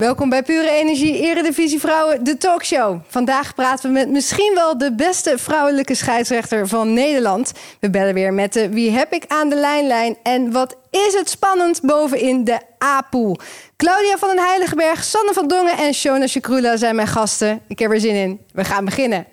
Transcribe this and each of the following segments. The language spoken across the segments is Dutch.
Welkom bij Pure Energie Eredivisie Vrouwen, de talkshow. Vandaag praten we met misschien wel de beste vrouwelijke scheidsrechter van Nederland. We bellen weer met de Wie heb ik aan de lijnlijn en wat is het spannend bovenin de A-pool. Claudia van den Heiligenberg, Sanne van Dongen en Shona Shakrula zijn mijn gasten. Ik heb er zin in. We gaan beginnen.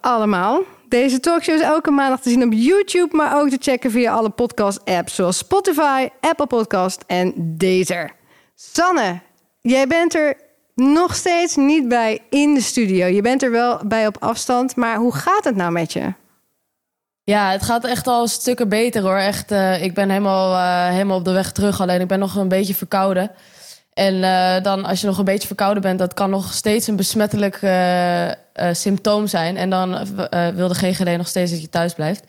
Allemaal. Deze talkshow is elke maandag te zien op YouTube, maar ook te checken via alle podcast-apps zoals Spotify, Apple Podcast en Deezer. Sanne, jij bent er nog steeds niet bij in de studio. Je bent er wel bij op afstand, maar hoe gaat het nou met je? Ja, het gaat echt al stukken beter hoor. Echt, uh, ik ben helemaal, uh, helemaal op de weg terug. Alleen ik ben nog een beetje verkouden. En uh, dan als je nog een beetje verkouden bent, dat kan nog steeds een besmettelijk symptoom zijn. En dan wil de GGD nog steeds dat je thuis blijft.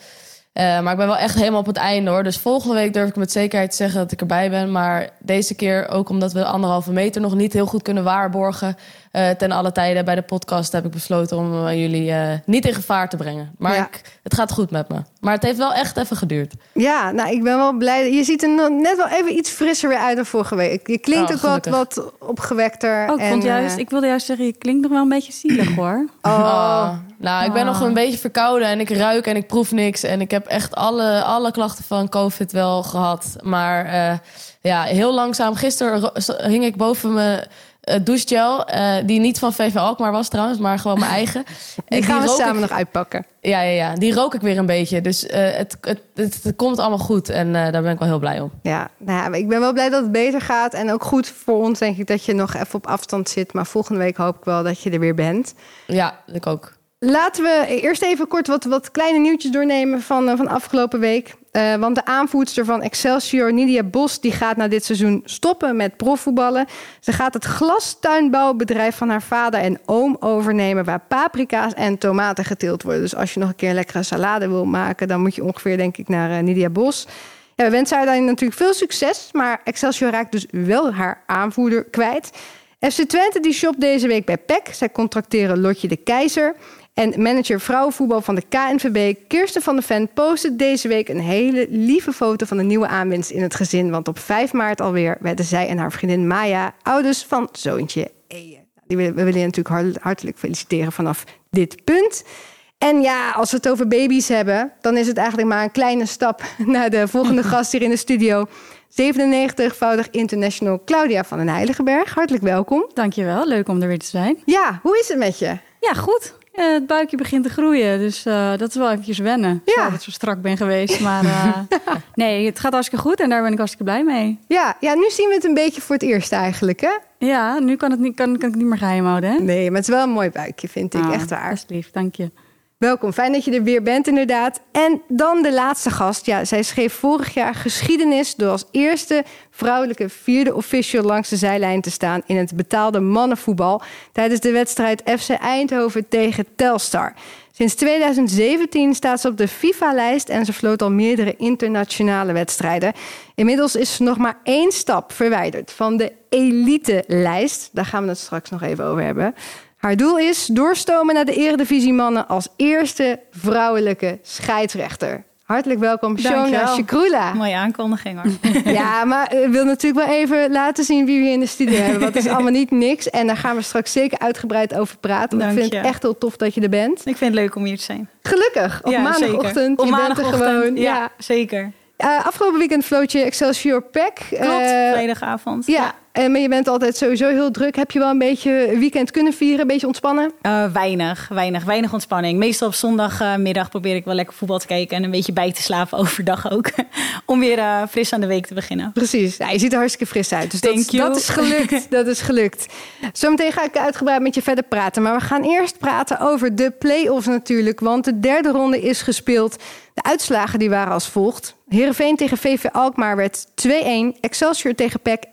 Maar ik ben wel echt helemaal op het einde hoor. Dus volgende week durf ik met zekerheid te zeggen dat ik erbij ben. Maar deze keer ook omdat we de anderhalve meter nog niet heel goed kunnen waarborgen. Uh, ten alle tijden bij de podcast heb ik besloten om uh, jullie niet in gevaar te brengen. Maar ja. ik, het gaat goed met me. Maar het heeft wel echt even geduurd. Ja, nou ik ben wel blij. Je ziet er net wel even iets frisser weer uit dan vorige week. Je klinkt Oh, ook wat, wat opgewekter. Oh, ik, en, vond juist, ik wilde juist zeggen, je klinkt nog wel een beetje zielig hoor. Oh. oh. Nou, ik ben Oh. nog een beetje verkouden en ik ruik en ik proef niks. En ik heb echt alle, alle klachten van COVID wel gehad. Maar uh, ja, heel langzaam. Gisteren hing ik boven mijn douchegel. Uh, die niet van VV Alkmaar was trouwens, maar gewoon mijn eigen. die en gaan die we samen ik, nog uitpakken. Ja, ja, ja, die rook ik weer een beetje. Dus het, het, het, het, komt allemaal goed en daar ben ik wel heel blij om. Ja, nou ja, ik ben wel blij dat het beter gaat. En ook goed voor ons denk ik dat je nog even op afstand zit. Maar volgende week hoop ik wel dat je er weer bent. Ja, ik ook. Laten we eerst even kort wat, wat kleine nieuwtjes doornemen van, uh, van afgelopen week. Uh, want de aanvoerster van Excelsior, Nidia Bos, die gaat na dit seizoen stoppen met profvoetballen. Ze gaat het glastuinbouwbedrijf van haar vader en oom overnemen, waar paprika's en tomaten geteeld worden. Dus als je nog een keer een lekkere salade wil maken, dan moet je ongeveer, denk ik, naar uh, Nidia Bos. Ja, we wensen haar daarin natuurlijk veel succes, maar Excelsior raakt dus wel haar aanvoerder kwijt. FC Twente die shopt deze week bij PEC. Zij contracteren Lotje de Keizer. En manager vrouwenvoetbal van de KNVB, Kirsten van der Ven, postte deze week een hele lieve foto van de nieuwe aanwinst in het gezin. Want op 5 maart alweer werden zij en haar vriendin Maya ouders van zoontje Eje. Die willen, we willen je natuurlijk hartelijk feliciteren vanaf dit punt. En ja, als we het over baby's hebben, dan is het eigenlijk maar een kleine stap naar de volgende gast hier in de studio. 97-voudig international Claudia van den Heiligenberg. Hartelijk welkom. Dankjewel, leuk om er weer te zijn. Ja, hoe is het met je? Ja, goed. Uh, het buikje begint te groeien, dus uh, dat is wel eventjes wennen. Ja. Dat ik zo strak ben geweest, maar uh, nee, het gaat hartstikke goed en daar ben ik hartstikke blij mee. Ja, ja, nu zien we het een beetje voor het eerst eigenlijk, hè? Ja, nu kan, het niet, kan, kan ik niet meer geheim houden, hè? Nee, maar het is wel een mooi buikje, vind ik, oh, echt waar. Best lief, dank je. Welkom, fijn dat je er weer bent inderdaad. En dan de laatste gast. Ja, zij schreef vorig jaar geschiedenis door als eerste vrouwelijke vierde official langs de zijlijn te staan in het betaalde mannenvoetbal tijdens de wedstrijd FC Eindhoven tegen Telstar. Sinds 2017 staat ze op de FIFA-lijst en ze floot al meerdere internationale wedstrijden. Inmiddels is ze nog maar één stap verwijderd van de elite-lijst. Daar gaan we het straks nog even over hebben. Haar doel is doorstomen naar de Eredivisie mannen als eerste vrouwelijke scheidsrechter. Hartelijk welkom, Shona Shakrula. Mooie aankondiging hoor. Ja, maar ik wil natuurlijk wel even laten zien wie we hier in de studio hebben. Want het is allemaal niet niks. En daar gaan we straks zeker uitgebreid over praten. Want ik vind het echt heel tof dat je er bent. Ik vind het leuk om hier te zijn. Gelukkig, op ja, maandagochtend. Op je maandagochtend, bent er gewoon. Ja, ja. zeker. Uh, afgelopen weekend floot je Excelsior Pack. Klopt, uh, vrijdagavond. Ja, ja. maar je bent altijd sowieso heel druk. Heb je wel een beetje weekend kunnen vieren? Een beetje ontspannen? Uh, weinig, weinig, weinig ontspanning. Meestal op zondagmiddag probeer ik wel lekker voetbal te kijken... en een beetje bij te slapen overdag ook. om weer uh, fris aan de week te beginnen. Precies. Ja, je ziet er hartstikke fris uit. Dus dat, dat is gelukt. dat is gelukt. Zometeen ga ik uitgebreid met je verder praten. Maar we gaan eerst praten over de play-offs natuurlijk. Want de derde ronde is gespeeld. De uitslagen die waren als volgt. Heerenveen tegen VV Alkmaar werd 2-1. Excelsior tegen PEC 1-1.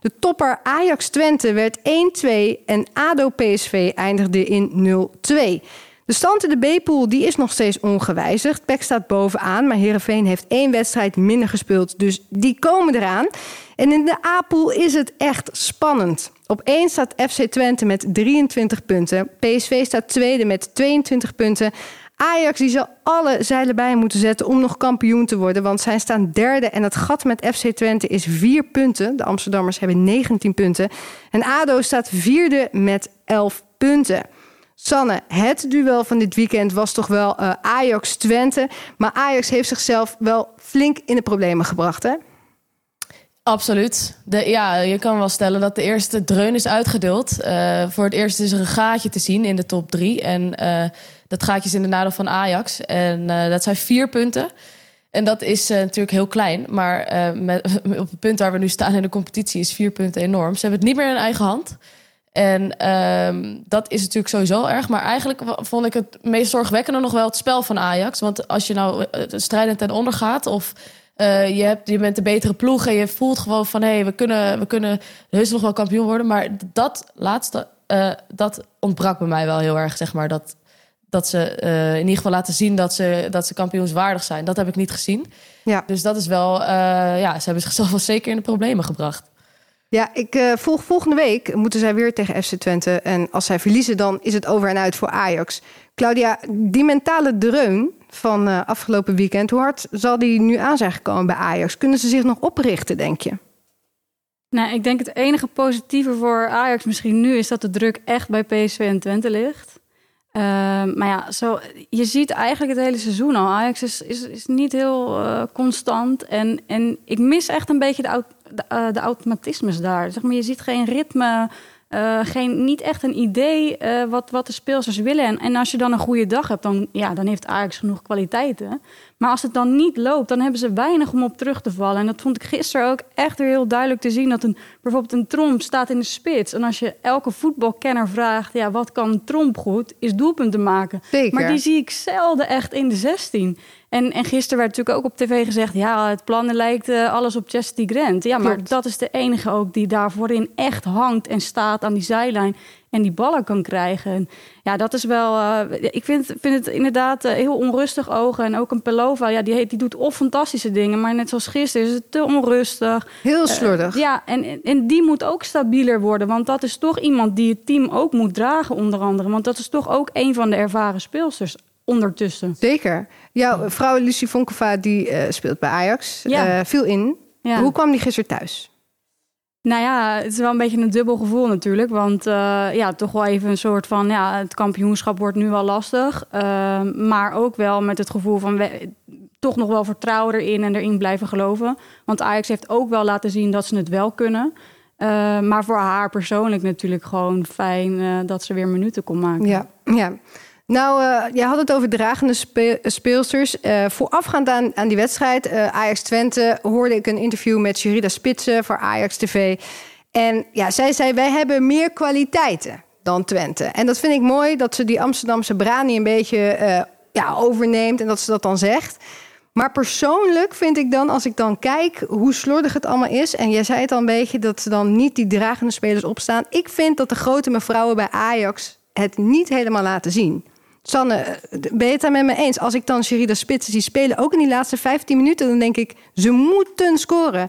De topper Ajax Twente werd 1-2. En ADO PSV eindigde in 0-2. De stand in de B-pool die is nog steeds ongewijzigd. PEC staat bovenaan, maar Herenveen heeft één wedstrijd minder gespeeld. Dus die komen eraan. En in de A-pool is het echt spannend. Op 1 staat FC Twente met 23 punten. PSV staat tweede met 22 punten. Ajax die zal alle zeilen bij moeten zetten om nog kampioen te worden. Want zij staan derde en het gat met FC Twente is 4 punten. De Amsterdammers hebben 19 punten. En ADO staat vierde met 11 punten. Sanne, het duel van dit weekend was toch wel uh, Ajax-Twente. Maar Ajax heeft zichzelf wel flink in de problemen gebracht, hè? Absoluut. De, ja, je kan wel stellen dat de eerste dreun is uitgedeeld. Uh, voor het eerst is er een gaatje te zien in de top drie. En uh, dat gaatje is in de nadeel van Ajax. En uh, dat zijn vier punten. En dat is natuurlijk heel klein. Maar met, op het punt waar we nu staan in de competitie is vier punten enorm. Ze hebben het niet meer in eigen hand. En ehm, dat is natuurlijk sowieso erg. Maar eigenlijk vond ik het meest zorgwekkende nog wel het spel van Ajax. Want als je nou strijdend ten onder gaat... of je, hebt, je bent de betere ploeg en je voelt gewoon van... hé, hey, we, kunnen, we kunnen heus nog wel kampioen worden. Maar dat laatste, dat ontbrak bij mij wel heel erg, zeg maar. Dat, dat ze uh, in ieder geval laten zien dat ze, dat ze kampioenswaardig zijn. Dat heb ik niet gezien. Ja. Dus dat is wel... ja, ze hebben zichzelf wel zeker in de problemen gebracht. Ja, ik uh, volg volgende week moeten zij weer tegen FC Twente. En als zij verliezen, dan is het over en uit voor Ajax. Claudia, die mentale dreun van uh, afgelopen weekend, hoe hard zal die nu aan zijn gekomen bij Ajax? Kunnen ze zich nog oprichten, denk je? Nou, ik denk het enige positieve voor Ajax misschien nu is dat de druk echt bij PSV en Twente ligt. Uh, maar ja, zo, je ziet eigenlijk het hele seizoen al. Ajax is, is, is niet heel uh, constant. En, en ik mis echt een beetje de, de, uh, de automatismes daar. Zeg maar, je ziet geen ritme. Uh, geen, niet echt een idee wat, wat de speelsters willen. En, en als je dan een goede dag hebt, dan, ja, dan heeft Ajax genoeg kwaliteiten. Maar als het dan niet loopt, dan hebben ze weinig om op terug te vallen. En dat vond ik gisteren ook echt weer heel duidelijk te zien. Dat een, bijvoorbeeld een tromp staat in de spits. En als je elke voetbalkenner vraagt, ja, wat kan tromp goed? Is doelpunten maken. Zeker. Maar die zie ik zelden echt in de 16. En, en gisteren werd natuurlijk ook op tv gezegd... ja, het plannen lijkt uh, alles op Chastity Grant. Ja, maar Klopt. dat is de enige ook die daar voorin echt hangt en staat aan die zijlijn... en die ballen kan krijgen. En ja, dat is wel... Uh, ik vind, vind het inderdaad uh, heel onrustig ogen. En ook een Pelova, ja, die, die doet of fantastische dingen... maar net zoals gisteren is het te onrustig. Heel slordig. ja, en, en die moet ook stabieler worden. Want dat is toch iemand die het team ook moet dragen, onder andere. Want dat is toch ook een van de ervaren speelsters ondertussen. Zeker. Jouw vrouw Lucie Vonkeva, die speelt bij Ajax, ja. viel in. Ja. Hoe kwam die gisteren thuis? Nou ja, het is wel een beetje een dubbel gevoel natuurlijk. Want uh, ja, toch wel even een soort van... ja, het kampioenschap wordt nu wel lastig. maar ook wel met het gevoel van... Toch nog wel vertrouwen erin en erin blijven geloven. Want Ajax heeft ook wel laten zien dat ze het wel kunnen... maar voor haar persoonlijk natuurlijk gewoon fijn dat ze weer minuten kon maken. Ja, ja. Nou, uh, je had het over dragende spe speelsters. Uh, voorafgaand aan, aan die wedstrijd, uh, Ajax-Twente, hoorde ik een interview met Sherida Spitsen voor Ajax TV. En ja, zij zei, wij hebben meer kwaliteiten dan Twente. En dat vind ik mooi, dat ze die Amsterdamse brani een beetje ja, overneemt en dat ze dat dan zegt. Maar persoonlijk vind ik dan, als ik dan kijk hoe slordig het allemaal is... en jij zei het al een beetje, dat ze dan niet die dragende spelers opstaan. Ik vind dat de grote mevrouwen bij Ajax het niet helemaal laten zien. Sanne, ben je het daar met me eens? Als ik dan Sherida Spits zie spelen, ook in die laatste 15 minuten, dan denk ik, ze moeten scoren.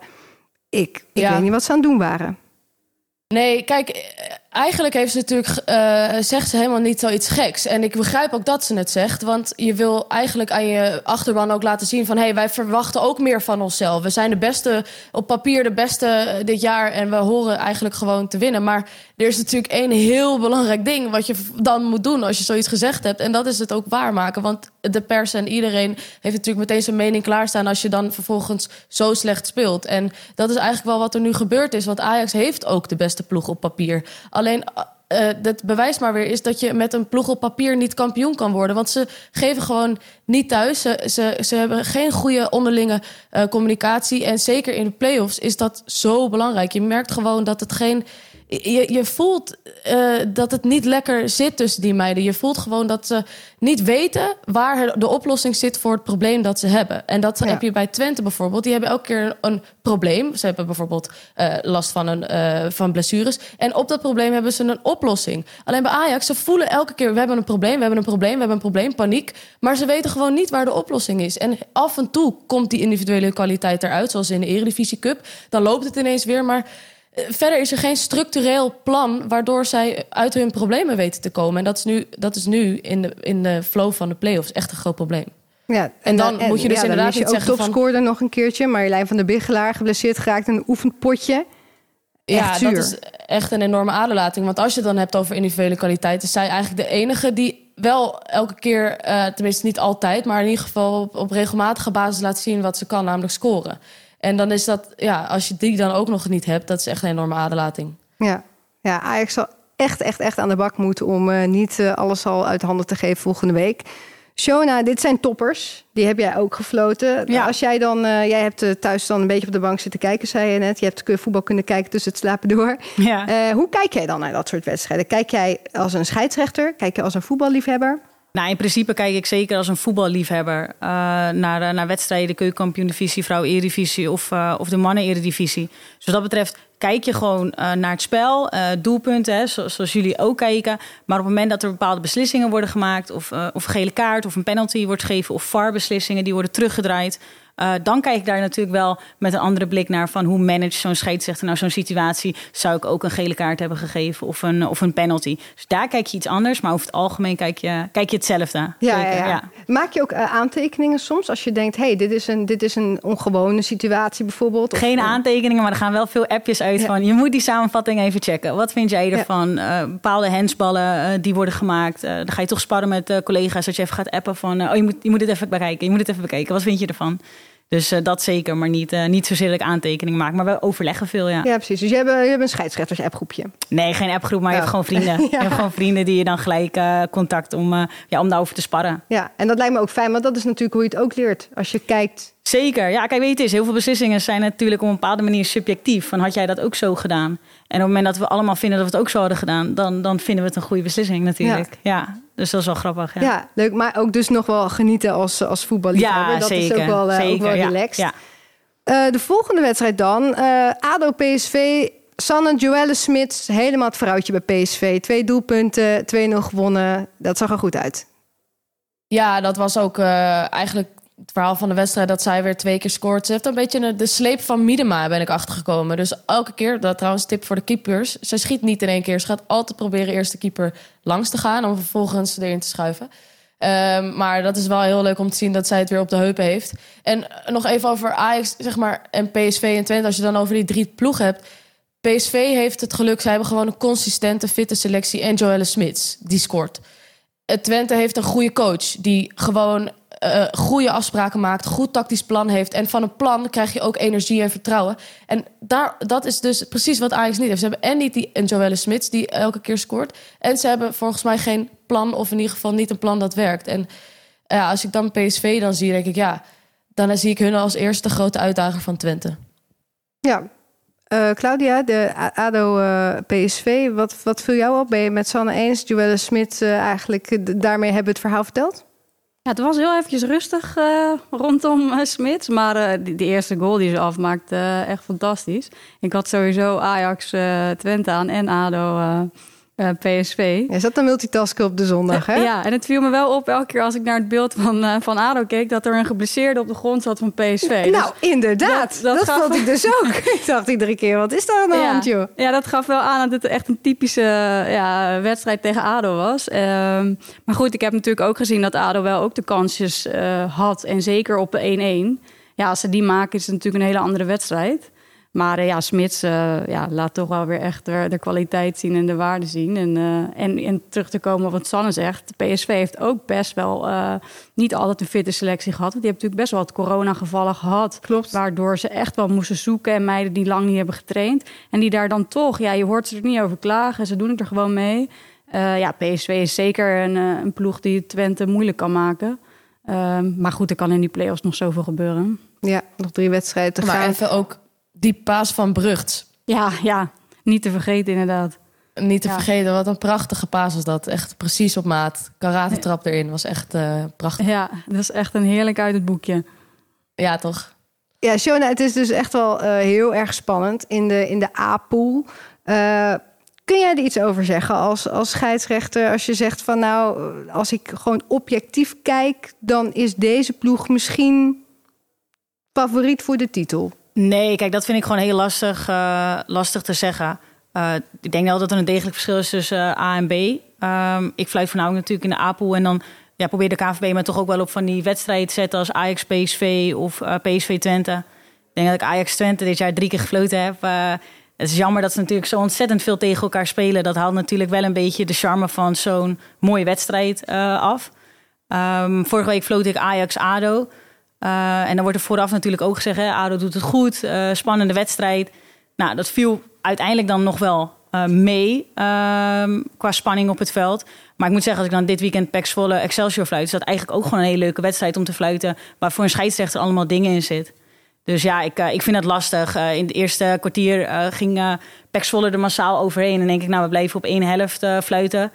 Ik, ik ja. weet niet wat ze aan het doen waren. Nee, kijk, eigenlijk heeft ze natuurlijk, uh, zegt ze helemaal niet zoiets geks. En ik begrijp ook dat ze het zegt. Want je wil eigenlijk aan je achterban ook laten zien van... hé, hey, wij verwachten ook meer van onszelf. We zijn de beste, op papier de beste dit jaar... en we horen eigenlijk gewoon te winnen. Maar er is natuurlijk één heel belangrijk ding... wat je dan moet doen als je zoiets gezegd hebt. En dat is het ook waarmaken. Want de pers en iedereen heeft natuurlijk meteen zijn mening klaarstaan... als je dan vervolgens zo slecht speelt. En dat is eigenlijk wel wat er nu gebeurd is. Want Ajax heeft ook de beste ploeg op papier... Alleen uh, het bewijs maar weer is dat je met een ploeg op papier niet kampioen kan worden. Want ze geven gewoon niet thuis. Ze, ze, hebben geen goede onderlinge uh, communicatie. En zeker in de play-offs is dat zo belangrijk. Je merkt gewoon dat het geen je, je voelt uh, dat het niet lekker zit tussen die meiden. Je voelt gewoon dat ze niet weten waar de oplossing zit voor het probleem dat ze hebben. En dat heb je bij Twente bijvoorbeeld. Die hebben elke keer een probleem. Ze hebben bijvoorbeeld uh, last van, een, uh, van blessures. En op dat probleem hebben ze een oplossing. Alleen bij Ajax, ze voelen elke keer... we hebben een probleem, we hebben een probleem, we hebben een probleem, paniek. Maar ze weten gewoon niet waar de oplossing is. En af en toe komt die individuele kwaliteit eruit, zoals in de Eredivisie Cup. Dan loopt het ineens weer, maar eh, verder is er geen structureel plan waardoor zij uit hun problemen weten te komen. En dat is nu, dat is nu in, de, in de flow van de play-offs echt een groot probleem. Ja, en, dan moet je dus ja, inderdaad niet zeggen topscorer nog een keertje. Marjolein van der Bigelaar geblesseerd geraakt in een oefenpotje. ja, dat is echt een enorme aderlating. Want als je het dan hebt over individuele kwaliteit... is zij eigenlijk de enige die wel elke keer... Uh, tenminste niet altijd, maar in ieder geval op, op regelmatige basis laat zien wat ze kan, namelijk scoren. En dan is dat, ja, als je die dan ook nog niet hebt, dat is echt een enorme aderlating. Ja, ja Ajax zal echt, echt, echt aan de bak moeten om uh, niet uh, alles al uit handen te geven volgende week. Shona, dit zijn toppers. Die heb jij ook gefloten. Ja. Als jij dan, uh, jij hebt thuis dan een beetje op de bank zitten kijken, zei je net. Je hebt voetbal kunnen kijken tussen het slapen door. Ja. hoe kijk jij dan naar dat soort wedstrijden? Kijk jij als een scheidsrechter? Kijk je als een voetballiefhebber? Nou, in principe kijk ik zeker als een voetballiefhebber uh, naar, uh, naar wedstrijden, keukenkampioen-divisie, vrouw-eredivisie of, uh, of de mannen-eredivisie. Dus wat dat betreft kijk je gewoon naar het spel, doelpunten, hè, zoals jullie ook kijken. Maar op het moment dat er bepaalde beslissingen worden gemaakt, of, of gele kaart of een penalty wordt gegeven, of VAR-beslissingen die worden teruggedraaid, uh, dan kijk ik daar natuurlijk wel met een andere blik naar van hoe manage zo'n scheidsrechter nou zo'n situatie. Zou ik ook een gele kaart hebben gegeven of een, of een penalty? Dus daar kijk je iets anders, maar over het algemeen kijk je, kijk je hetzelfde. Ja, ja, ja. ja, Maak je ook uh, aantekeningen soms als je denkt, hey, dit is een, dit is een ongewone situatie bijvoorbeeld? Geen of, aantekeningen, maar er gaan wel veel appjes uit van je moet die samenvatting even checken. Wat vind jij ervan? Uh, bepaalde hensballen die worden gemaakt. dan ga je toch sparren met collega's dat je even gaat appen van oh, je moet, je moet het even bekijken. Je moet het even bekijken. Wat vind je ervan? Dus uh, dat zeker, maar niet, uh, niet zozeer dat ik aantekeningen maak. Maar we overleggen veel, ja. Ja, precies. Dus je hebt, je hebt een scheidsrechters-appgroepje? Nee, geen appgroep, maar je hebt gewoon vrienden. ja. Je hebt gewoon vrienden die je dan gelijk uh, contact om, ja, om daarover te sparren. Ja, en dat lijkt me ook fijn, want dat is natuurlijk hoe je het ook leert. Als je kijkt... Zeker. Ja, kijk, weet je, het is, heel veel beslissingen zijn natuurlijk op een bepaalde manier subjectief. Van had jij dat ook zo gedaan? En op het moment dat we allemaal vinden dat we het ook zo hadden gedaan... dan, dan vinden we het een goede beslissing natuurlijk. Ja. ja. Dus dat is wel grappig. Ja. ja, leuk. Maar ook dus nog wel genieten als, als voetballiefhebber. Ja, dat zeker, is ook wel, uh, zeker, ook wel ja, relaxed. Ja. Uh, de volgende wedstrijd dan. Uh, ADO PSV. Sanne Joelle Smits. Helemaal het vrouwtje bij PSV. Twee doelpunten, 2-0 gewonnen. Dat zag er goed uit. Ja, dat was ook eigenlijk het verhaal van de wedstrijd dat zij weer twee keer scoort. Ze heeft een beetje de sleep van Miedema ben ik achtergekomen. Dus elke keer, dat trouwens tip voor de keepers. Ze schiet niet in één keer. Ze gaat altijd proberen eerst de keeper langs te gaan... om vervolgens erin te schuiven. Um, maar dat is wel heel leuk om te zien dat zij het weer op de heupen heeft. En nog even over Ajax zeg maar, en PSV en Twente. Als je dan over die drie ploegen hebt. PSV heeft het geluk, ze hebben gewoon een consistente, fitte selectie. En Joelle Smits, die scoort. Twente heeft een goede coach die gewoon uh, goede afspraken maakt, goed tactisch plan heeft. En van een plan krijg je ook energie en vertrouwen. En daar, dat is dus precies wat Ajax niet heeft. Ze hebben en niet die en Joelle Smits die elke keer scoort. En ze hebben volgens mij geen plan, of in ieder geval niet een plan dat werkt. En uh, als ik dan PSV dan zie, denk ik ja, dan zie ik hun als eerste grote uitdager van Twente. Ja, uh, Claudia, de ADO PSV, wat, wat viel jou op? Ben je met Sanne eens? Joelle Smit uh, eigenlijk, daarmee hebben we het verhaal verteld? Ja, het was heel eventjes rustig uh, rondom uh, Smits. Maar uh, die, die, eerste goal die ze afmaakte, echt fantastisch. Ik had sowieso Ajax Twente aan en ADO uh, PSV. Is dat een multitasken op de zondag, hè? Ja, en het viel me wel op elke keer als ik naar het beeld van, uh, van ADO keek... dat er een geblesseerde op de grond zat van PSV. Nou, dus inderdaad. Dat, dat, dat vond ik dus ook. ik dacht iedere keer, wat is daar aan de ja. hand, joh? Ja, dat gaf wel aan dat het echt een typische ja, wedstrijd tegen ADO was. Uh, maar goed, ik heb natuurlijk ook gezien dat ADO wel ook de kansjes uh, had. En zeker op de 1-1. Ja, als ze die maken is het natuurlijk een hele andere wedstrijd. Maar uh, ja, Smits uh, ja, laat toch wel weer echt de, de, kwaliteit zien en de waarde zien. En, uh, en, en terug te komen op wat Sanne zegt. PSV heeft ook best wel niet altijd een fitte selectie gehad. Want die hebben natuurlijk best wel wat coronagevallen gehad. Klopt. Waardoor ze echt wel moesten zoeken. En meiden die lang niet hebben getraind. En die daar dan toch, ja, je hoort ze er niet over klagen. Ze doen het er gewoon mee. ja, PSV is zeker een, een ploeg die Twente moeilijk kan maken. Ehm, maar goed, er kan in die play-offs nog zoveel gebeuren. Ja, nog drie wedstrijden te maar gaan. even ook die paas van Brugt. Ja, ja. niet te vergeten inderdaad. Niet te Ja. vergeten, wat een prachtige paas was dat. Echt precies op maat. Karate trap erin, was echt eh, prachtig. Ja, dat is echt een heerlijk uit het boekje. Ja, toch? Ja, Shona, het is dus echt wel eh, heel erg spannend in de, in de A-pool. Eh, kun jij er iets over zeggen als, als scheidsrechter? Als je zegt van nou, als ik gewoon objectief kijk, dan is deze ploeg misschien favoriet voor de titel. Nee, kijk, dat vind ik gewoon heel lastig, eh, lastig te zeggen. Eh, ik denk wel dat er een degelijk verschil is tussen eh, A en B. Ehm, ik fluit voornamelijk natuurlijk in de A-pool. En dan ja, probeert de KNVB me toch ook wel op van die wedstrijden te zetten... als Ajax PSV of PSV Twente. Ik denk dat ik Ajax Twente dit jaar drie keer gefloten heb. Het is jammer dat ze natuurlijk zo ontzettend veel tegen elkaar spelen. Dat haalt natuurlijk wel een beetje de charme van zo'n mooie wedstrijd af. Ehm, vorige week floot ik Ajax-ADO... Uh, en dan wordt er vooraf natuurlijk ook gezegd: hè, ADO doet het goed, uh, spannende wedstrijd. Nou, dat viel uiteindelijk dan nog wel uh, mee ehm, qua spanning op het veld. Maar ik moet zeggen, als ik dan dit weekend Pax Excelsior fluit... is dat eigenlijk ook gewoon een hele leuke wedstrijd om te fluiten... waar voor een scheidsrechter allemaal dingen in zit. Dus ja, ik, ik vind dat lastig. in het eerste kwartier ging uh, Pax er massaal overheen. En denk ik, nou, we blijven op één helft fluiten.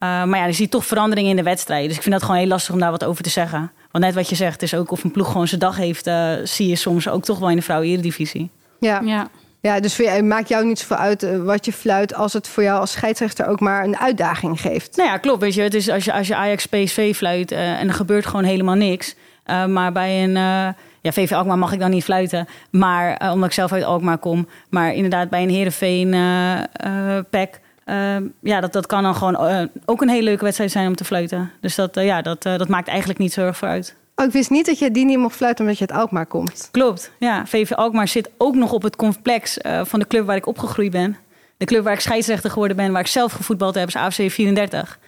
Maar ja, je ziet toch verandering in de wedstrijd. Dus ik vind dat gewoon heel lastig om daar wat over te zeggen. Want net wat je zegt, is ook of een ploeg gewoon zijn dag heeft, uh, zie je soms ook toch wel in de vrouwen-eredivisie. Ja. Ja. ja, dus voor jou, maakt jou niet zoveel uit uh, wat je fluit als het voor jou als scheidsrechter ook maar een uitdaging geeft. Nou ja, klopt. Weet je, het is als je, als je Ajax PSV fluit uh, en er gebeurt gewoon helemaal niks. maar bij een ja, VV Alkmaar mag ik dan niet fluiten, maar omdat ik zelf uit Alkmaar kom. Maar inderdaad bij een Heerenveen pack. Ja, dat, dat kan dan gewoon ook een hele leuke wedstrijd zijn om te fluiten. Dus dat, ja, dat, dat maakt eigenlijk niet zo erg voor uit. Oh, ik wist niet dat je die niet mocht fluiten omdat je uit Alkmaar komt. Klopt, ja. VV Alkmaar zit ook nog op het complex uh, van de club waar ik opgegroeid ben. De club waar ik scheidsrechter geworden ben, waar ik zelf gevoetbald heb, is AFC 34.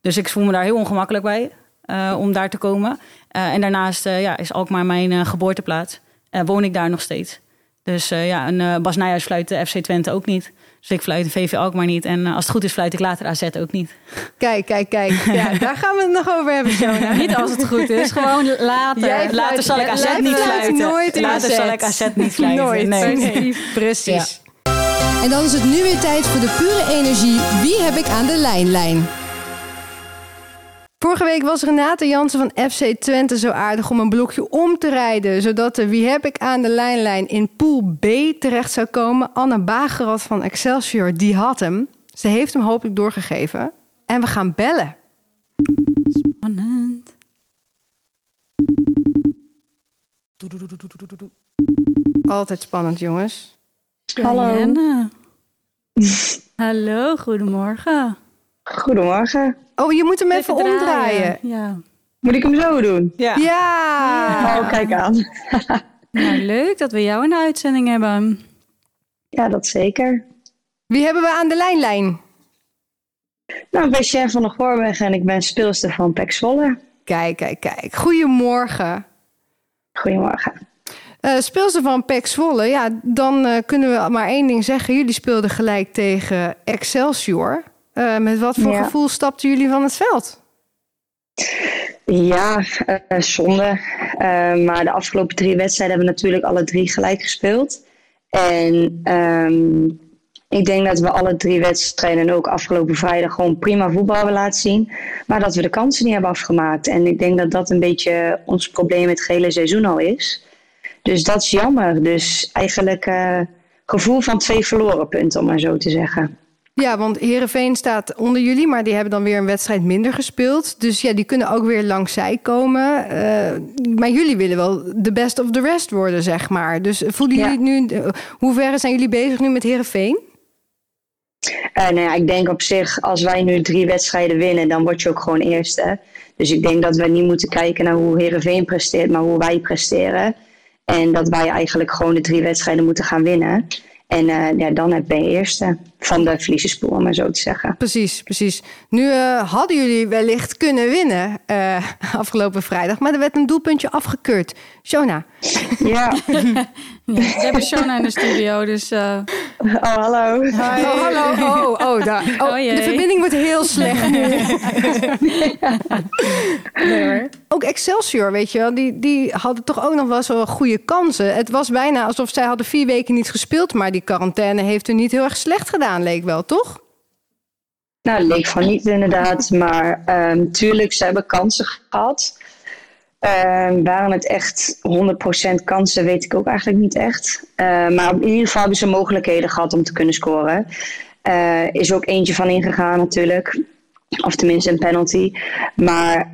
Dus ik voel me daar heel ongemakkelijk bij uh, om daar te komen. Uh, en daarnaast ja, is Alkmaar mijn geboorteplaats. woon ik daar nog steeds. Dus ja, een Bas Nijhuis fluit de FC Twente ook niet. Dus ik fluit de VV Alkmaar niet. En als het goed is, fluit ik later AZ ook niet. Kijk, kijk, kijk. Ja, daar gaan we het nog over hebben, Shona. niet als het goed is, gewoon later. Jij fluit, later zal ik AZ niet fluit fluiten. Nooit later AZ. zal ik AZ niet fluiten. Nooit. Nee. nee. Precies. Ja. En dan is het nu weer tijd voor de pure energie. Wie heb ik aan de lijnlijn? Vorige week was Renate Jansen van FC Twente zo aardig om een blokje om te rijden. Zodat de Wie heb ik aan de lijnlijn in pool B terecht zou komen. Anne Bagerot van Excelsior, die had hem. Ze heeft hem hopelijk doorgegeven. En we gaan bellen. Spannend. Altijd spannend, jongens. Hallo. Hallo, goedemorgen. Goedemorgen. Oh, je moet hem even, even omdraaien. Ja. Moet ik hem zo doen? Ja. Ja. Oh, kijk aan. Nou, leuk dat we jou in de uitzending hebben. Ja, dat zeker. Wie hebben we aan de lijnlijn? Nou, ik ben Chef van de Goorweg en ik ben speelster van Pek Zwolle. Kijk, kijk, kijk. Goedemorgen. Goedemorgen. Uh, speelster van Pek Zwolle, ja, dan uh, kunnen we maar één ding zeggen. Jullie speelden gelijk tegen Excelsior. Uh, met wat voor ja. gevoel stapten jullie van het veld? Ja, zonde. maar de afgelopen drie wedstrijden hebben we natuurlijk alle drie gelijk gespeeld. En um, ik denk dat we alle drie wedstrijden en ook afgelopen vrijdag gewoon prima voetbal hebben laten zien. Maar dat we de kansen niet hebben afgemaakt. En ik denk dat dat een beetje ons probleem het gehele seizoen al is. Dus dat is jammer. Dus eigenlijk uh, gevoel van twee verloren punten, om maar zo te zeggen. Ja, want Herenveen staat onder jullie, maar die hebben dan weer een wedstrijd minder gespeeld. Dus ja, die kunnen ook weer langs zij komen. Uh, maar jullie willen wel de best of the rest worden, zeg maar. Dus voelen jullie ja. nu, uh, hoe ver zijn jullie bezig nu met Herenveen? Uh, nou ja, ik denk op zich, als wij nu drie wedstrijden winnen, dan word je ook gewoon eerste. Dus ik denk dat we niet moeten kijken naar hoe Herenveen presteert, maar hoe wij presteren. En dat wij eigenlijk gewoon de drie wedstrijden moeten gaan winnen. En uh, ja, dan heb je eerste van de verliezerspoel, om maar zo te zeggen. Precies, precies. Nu uh, hadden jullie wellicht kunnen winnen uh, afgelopen vrijdag, maar er werd een doelpuntje afgekeurd. Shona. Ja. ja we hebben Shona in de studio, dus Oh, hallo. Oh, hallo. Oh, oh, daar. Oh, Oh, jee. de verbinding wordt heel slecht nu. Nee, hoor. Ook Excelsior, weet je wel, die, die hadden toch ook nog wel zo goede kansen. Het was bijna alsof zij hadden vier weken niet gespeeld, maar die quarantaine heeft hun niet heel erg slecht gedaan, leek wel, toch? Nou, leek van niet inderdaad. Maar ehm tuurlijk, ze hebben kansen gehad. Ehm, waren het echt 100% kansen, weet ik ook eigenlijk niet echt. Ehm, maar in ieder geval hebben ze mogelijkheden gehad om te kunnen scoren. Eh, is ook eentje van ingegaan natuurlijk. Of tenminste een penalty. Maar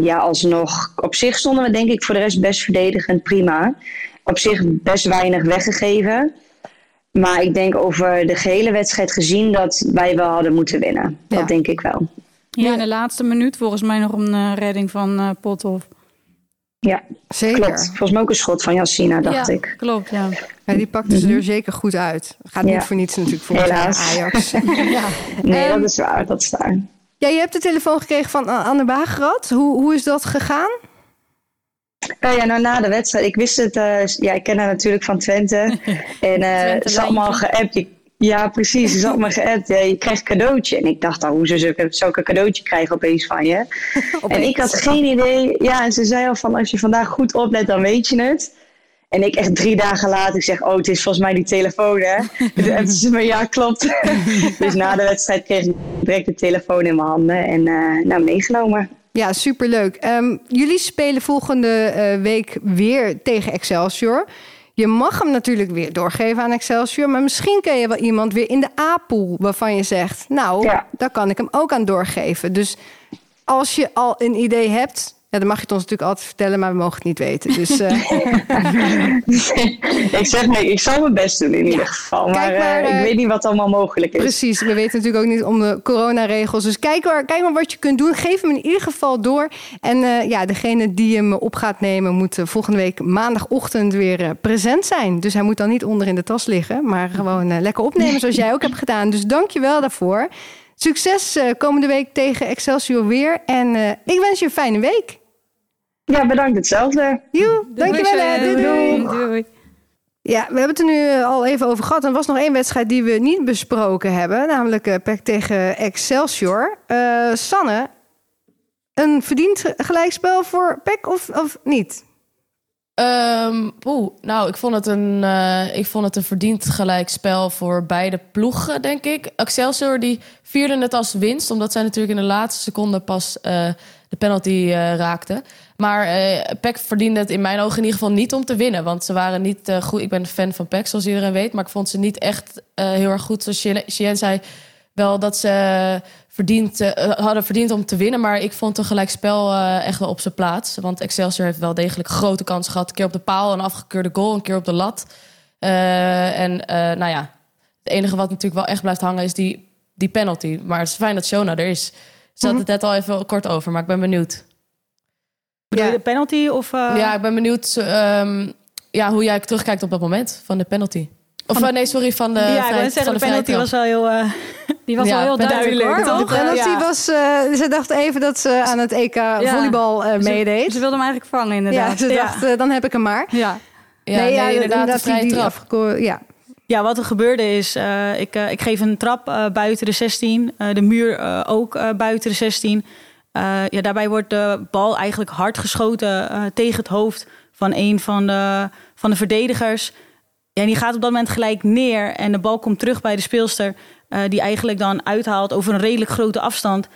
ja, alsnog. Op zich stonden we denk ik voor de rest best verdedigend prima. Op zich best weinig weggegeven. Maar ik denk over de gehele wedstrijd gezien dat wij wel hadden moeten winnen. Dat denk ik wel. Ja, in de laatste minuut volgens mij nog een eh, redding van eh Pothoff. Ja, Zeker. klopt. Volgens mij ook een schot van Jassina, dacht ja, ik. klopt, ja. Ja, die pakten ze er zeker goed uit. Gaat Ja. niet voor niets natuurlijk voor. Ajax. ja. Nee, Ehm, dat is waar. Dat is waar. ja, je hebt de telefoon gekregen van A- Anne Bagerad. Hoe, hoe is dat gegaan? Nou ja, nou na de wedstrijd. Ik wist het. eh, ja, ik ken haar natuurlijk van Twente. En eh Twente ze had allemaal lijntje. geappt. Je- Ja, precies. Ze had me geappt. Ja, je krijgt een cadeautje. En ik dacht, al, hoezo zou ik, zou ik een cadeautje krijgen opeens van je? En ik had geen idee. Ja, en ze zei al van, als je vandaag goed oplet, dan weet je het. En ik echt drie dagen later, ik zeg, oh, het is volgens mij die telefoon, hè? En ze me, ja, klopt. dus na de wedstrijd kreeg ik direct de telefoon in mijn handen. En eh nou, meegenomen. Ja, superleuk. Ehm, jullie spelen volgende eh, week weer tegen Excelsior. Je mag hem natuurlijk weer doorgeven aan Excelsior. Maar misschien ken je wel iemand weer in de A-pool waarvan je zegt... nou, Ja. daar kan ik hem ook aan doorgeven. Dus als je al een idee hebt... Ja, dan mag je het ons natuurlijk altijd vertellen, maar we mogen het niet weten. Dus eh, ik zeg nee, ik zal mijn best doen in ieder geval. Maar, eh, eh, ik weet niet wat allemaal mogelijk is. precies, we weten natuurlijk ook niet om de coronaregels. Dus kijk maar, kijk maar wat je kunt doen. Geef hem in ieder geval door. En eh, ja, degene die hem op gaat nemen... moet eh, volgende week maandagochtend weer eh, present zijn. Dus hij moet dan niet onder in de tas liggen... maar gewoon eh, lekker opnemen zoals jij ook hebt gedaan. Dus dank je wel daarvoor. Succes eh, komende week tegen Excelsior weer. En eh, ik wens je een fijne week. Ja, bedankt hetzelfde. Joe, dankjewel. Doei, doei. doei. doei. Ja, we hebben het er nu eh, al even over gehad. Er was nog één wedstrijd die we niet besproken hebben. Namelijk eh, PEC tegen Excelsior. Eh, Sanne, een verdiend gelijkspel voor PEC of, of niet? Ehm, poeh, nou, ik vond, het een, eh, ik vond het een verdiend gelijkspel voor beide ploegen, denk ik. Excelsior die vierde het als winst, omdat zij natuurlijk in de laatste seconde pas eh, de penalty eh, raakten. Maar eh PEC verdiende het in mijn ogen in ieder geval niet om te winnen. Want ze waren niet eh, goed. Ik ben fan van PEC, zoals iedereen weet. Maar ik vond ze niet echt eh, heel erg goed. Zoals Chien- zei, wel dat ze verdiend, hadden verdiend om te winnen. Maar ik vond een gelijkspel echt wel op zijn plaats. Want Excelsior heeft wel degelijk grote kansen gehad. Een keer op de paal, een afgekeurde goal. Een keer op de lat. En nou ja, het enige wat natuurlijk wel echt blijft hangen is die, die penalty. Maar het is fijn dat Shona er is. Ze had het net al even kort over, maar ik ben benieuwd. Bedoel je Ja. de penalty of... eh, Ja, ik ben benieuwd ehm, ja, hoe jij terugkijkt op dat moment van de penalty. Of Van de- eh, nee, sorry, van de, ja, ik vrij- van zeggen, de penalty was wel heel... eh, Die was Ja, wel heel duidelijk, duidelijk, hoor. toch? De penalty ja. was... eh, ze dacht even dat ze aan het EK volleybal eh, Ze- meedeed. Ze wilde hem eigenlijk vangen, ja, inderdaad. ze dacht, dan heb ik hem maar. Ja. Ja, nee, inderdaad, de die- vrije die trap. ja. Ja, wat er gebeurde is, eh, ik, ik geef een trap eh, buiten de 16. eh, de muur eh, ook eh, buiten de 16. Eh, ja, daarbij wordt de bal eigenlijk hard geschoten eh, tegen het hoofd van een van de, van de verdedigers. Ja, en die gaat op dat moment gelijk neer en de bal komt terug bij de speelster. eh, die eigenlijk dan uithaalt over een redelijk grote afstand.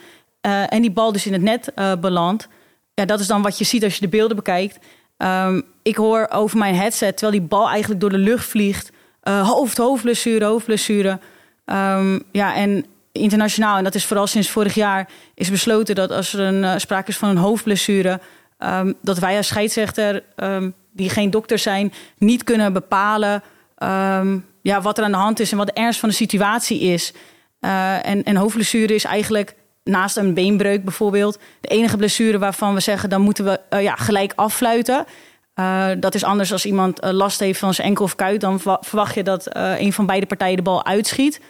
en die bal dus in het net belandt. Ja, dat is dan wat je ziet als je de beelden bekijkt. Ehm, ik hoor over mijn headset, terwijl die bal eigenlijk door de lucht vliegt. hoofd, hoofdblessure, hoofdblessure. Ehm, ja, en internationaal, en dat is vooral sinds vorig jaar, is besloten dat als er een, eh, sprake is van een hoofdblessure, ehm, dat wij als scheidsrechter, ehm, die geen dokter zijn, niet kunnen bepalen ehm, ja, wat er aan de hand is en wat de ernst van de situatie is. Eh, en, en hoofdblessure is eigenlijk naast een beenbreuk bijvoorbeeld de enige blessure waarvan we zeggen dan moeten we eh, ja, gelijk affluiten. Dat is anders als iemand last heeft van zijn enkel of kuit. Dan verwa- verwacht je dat een van beide partijen de bal uitschiet.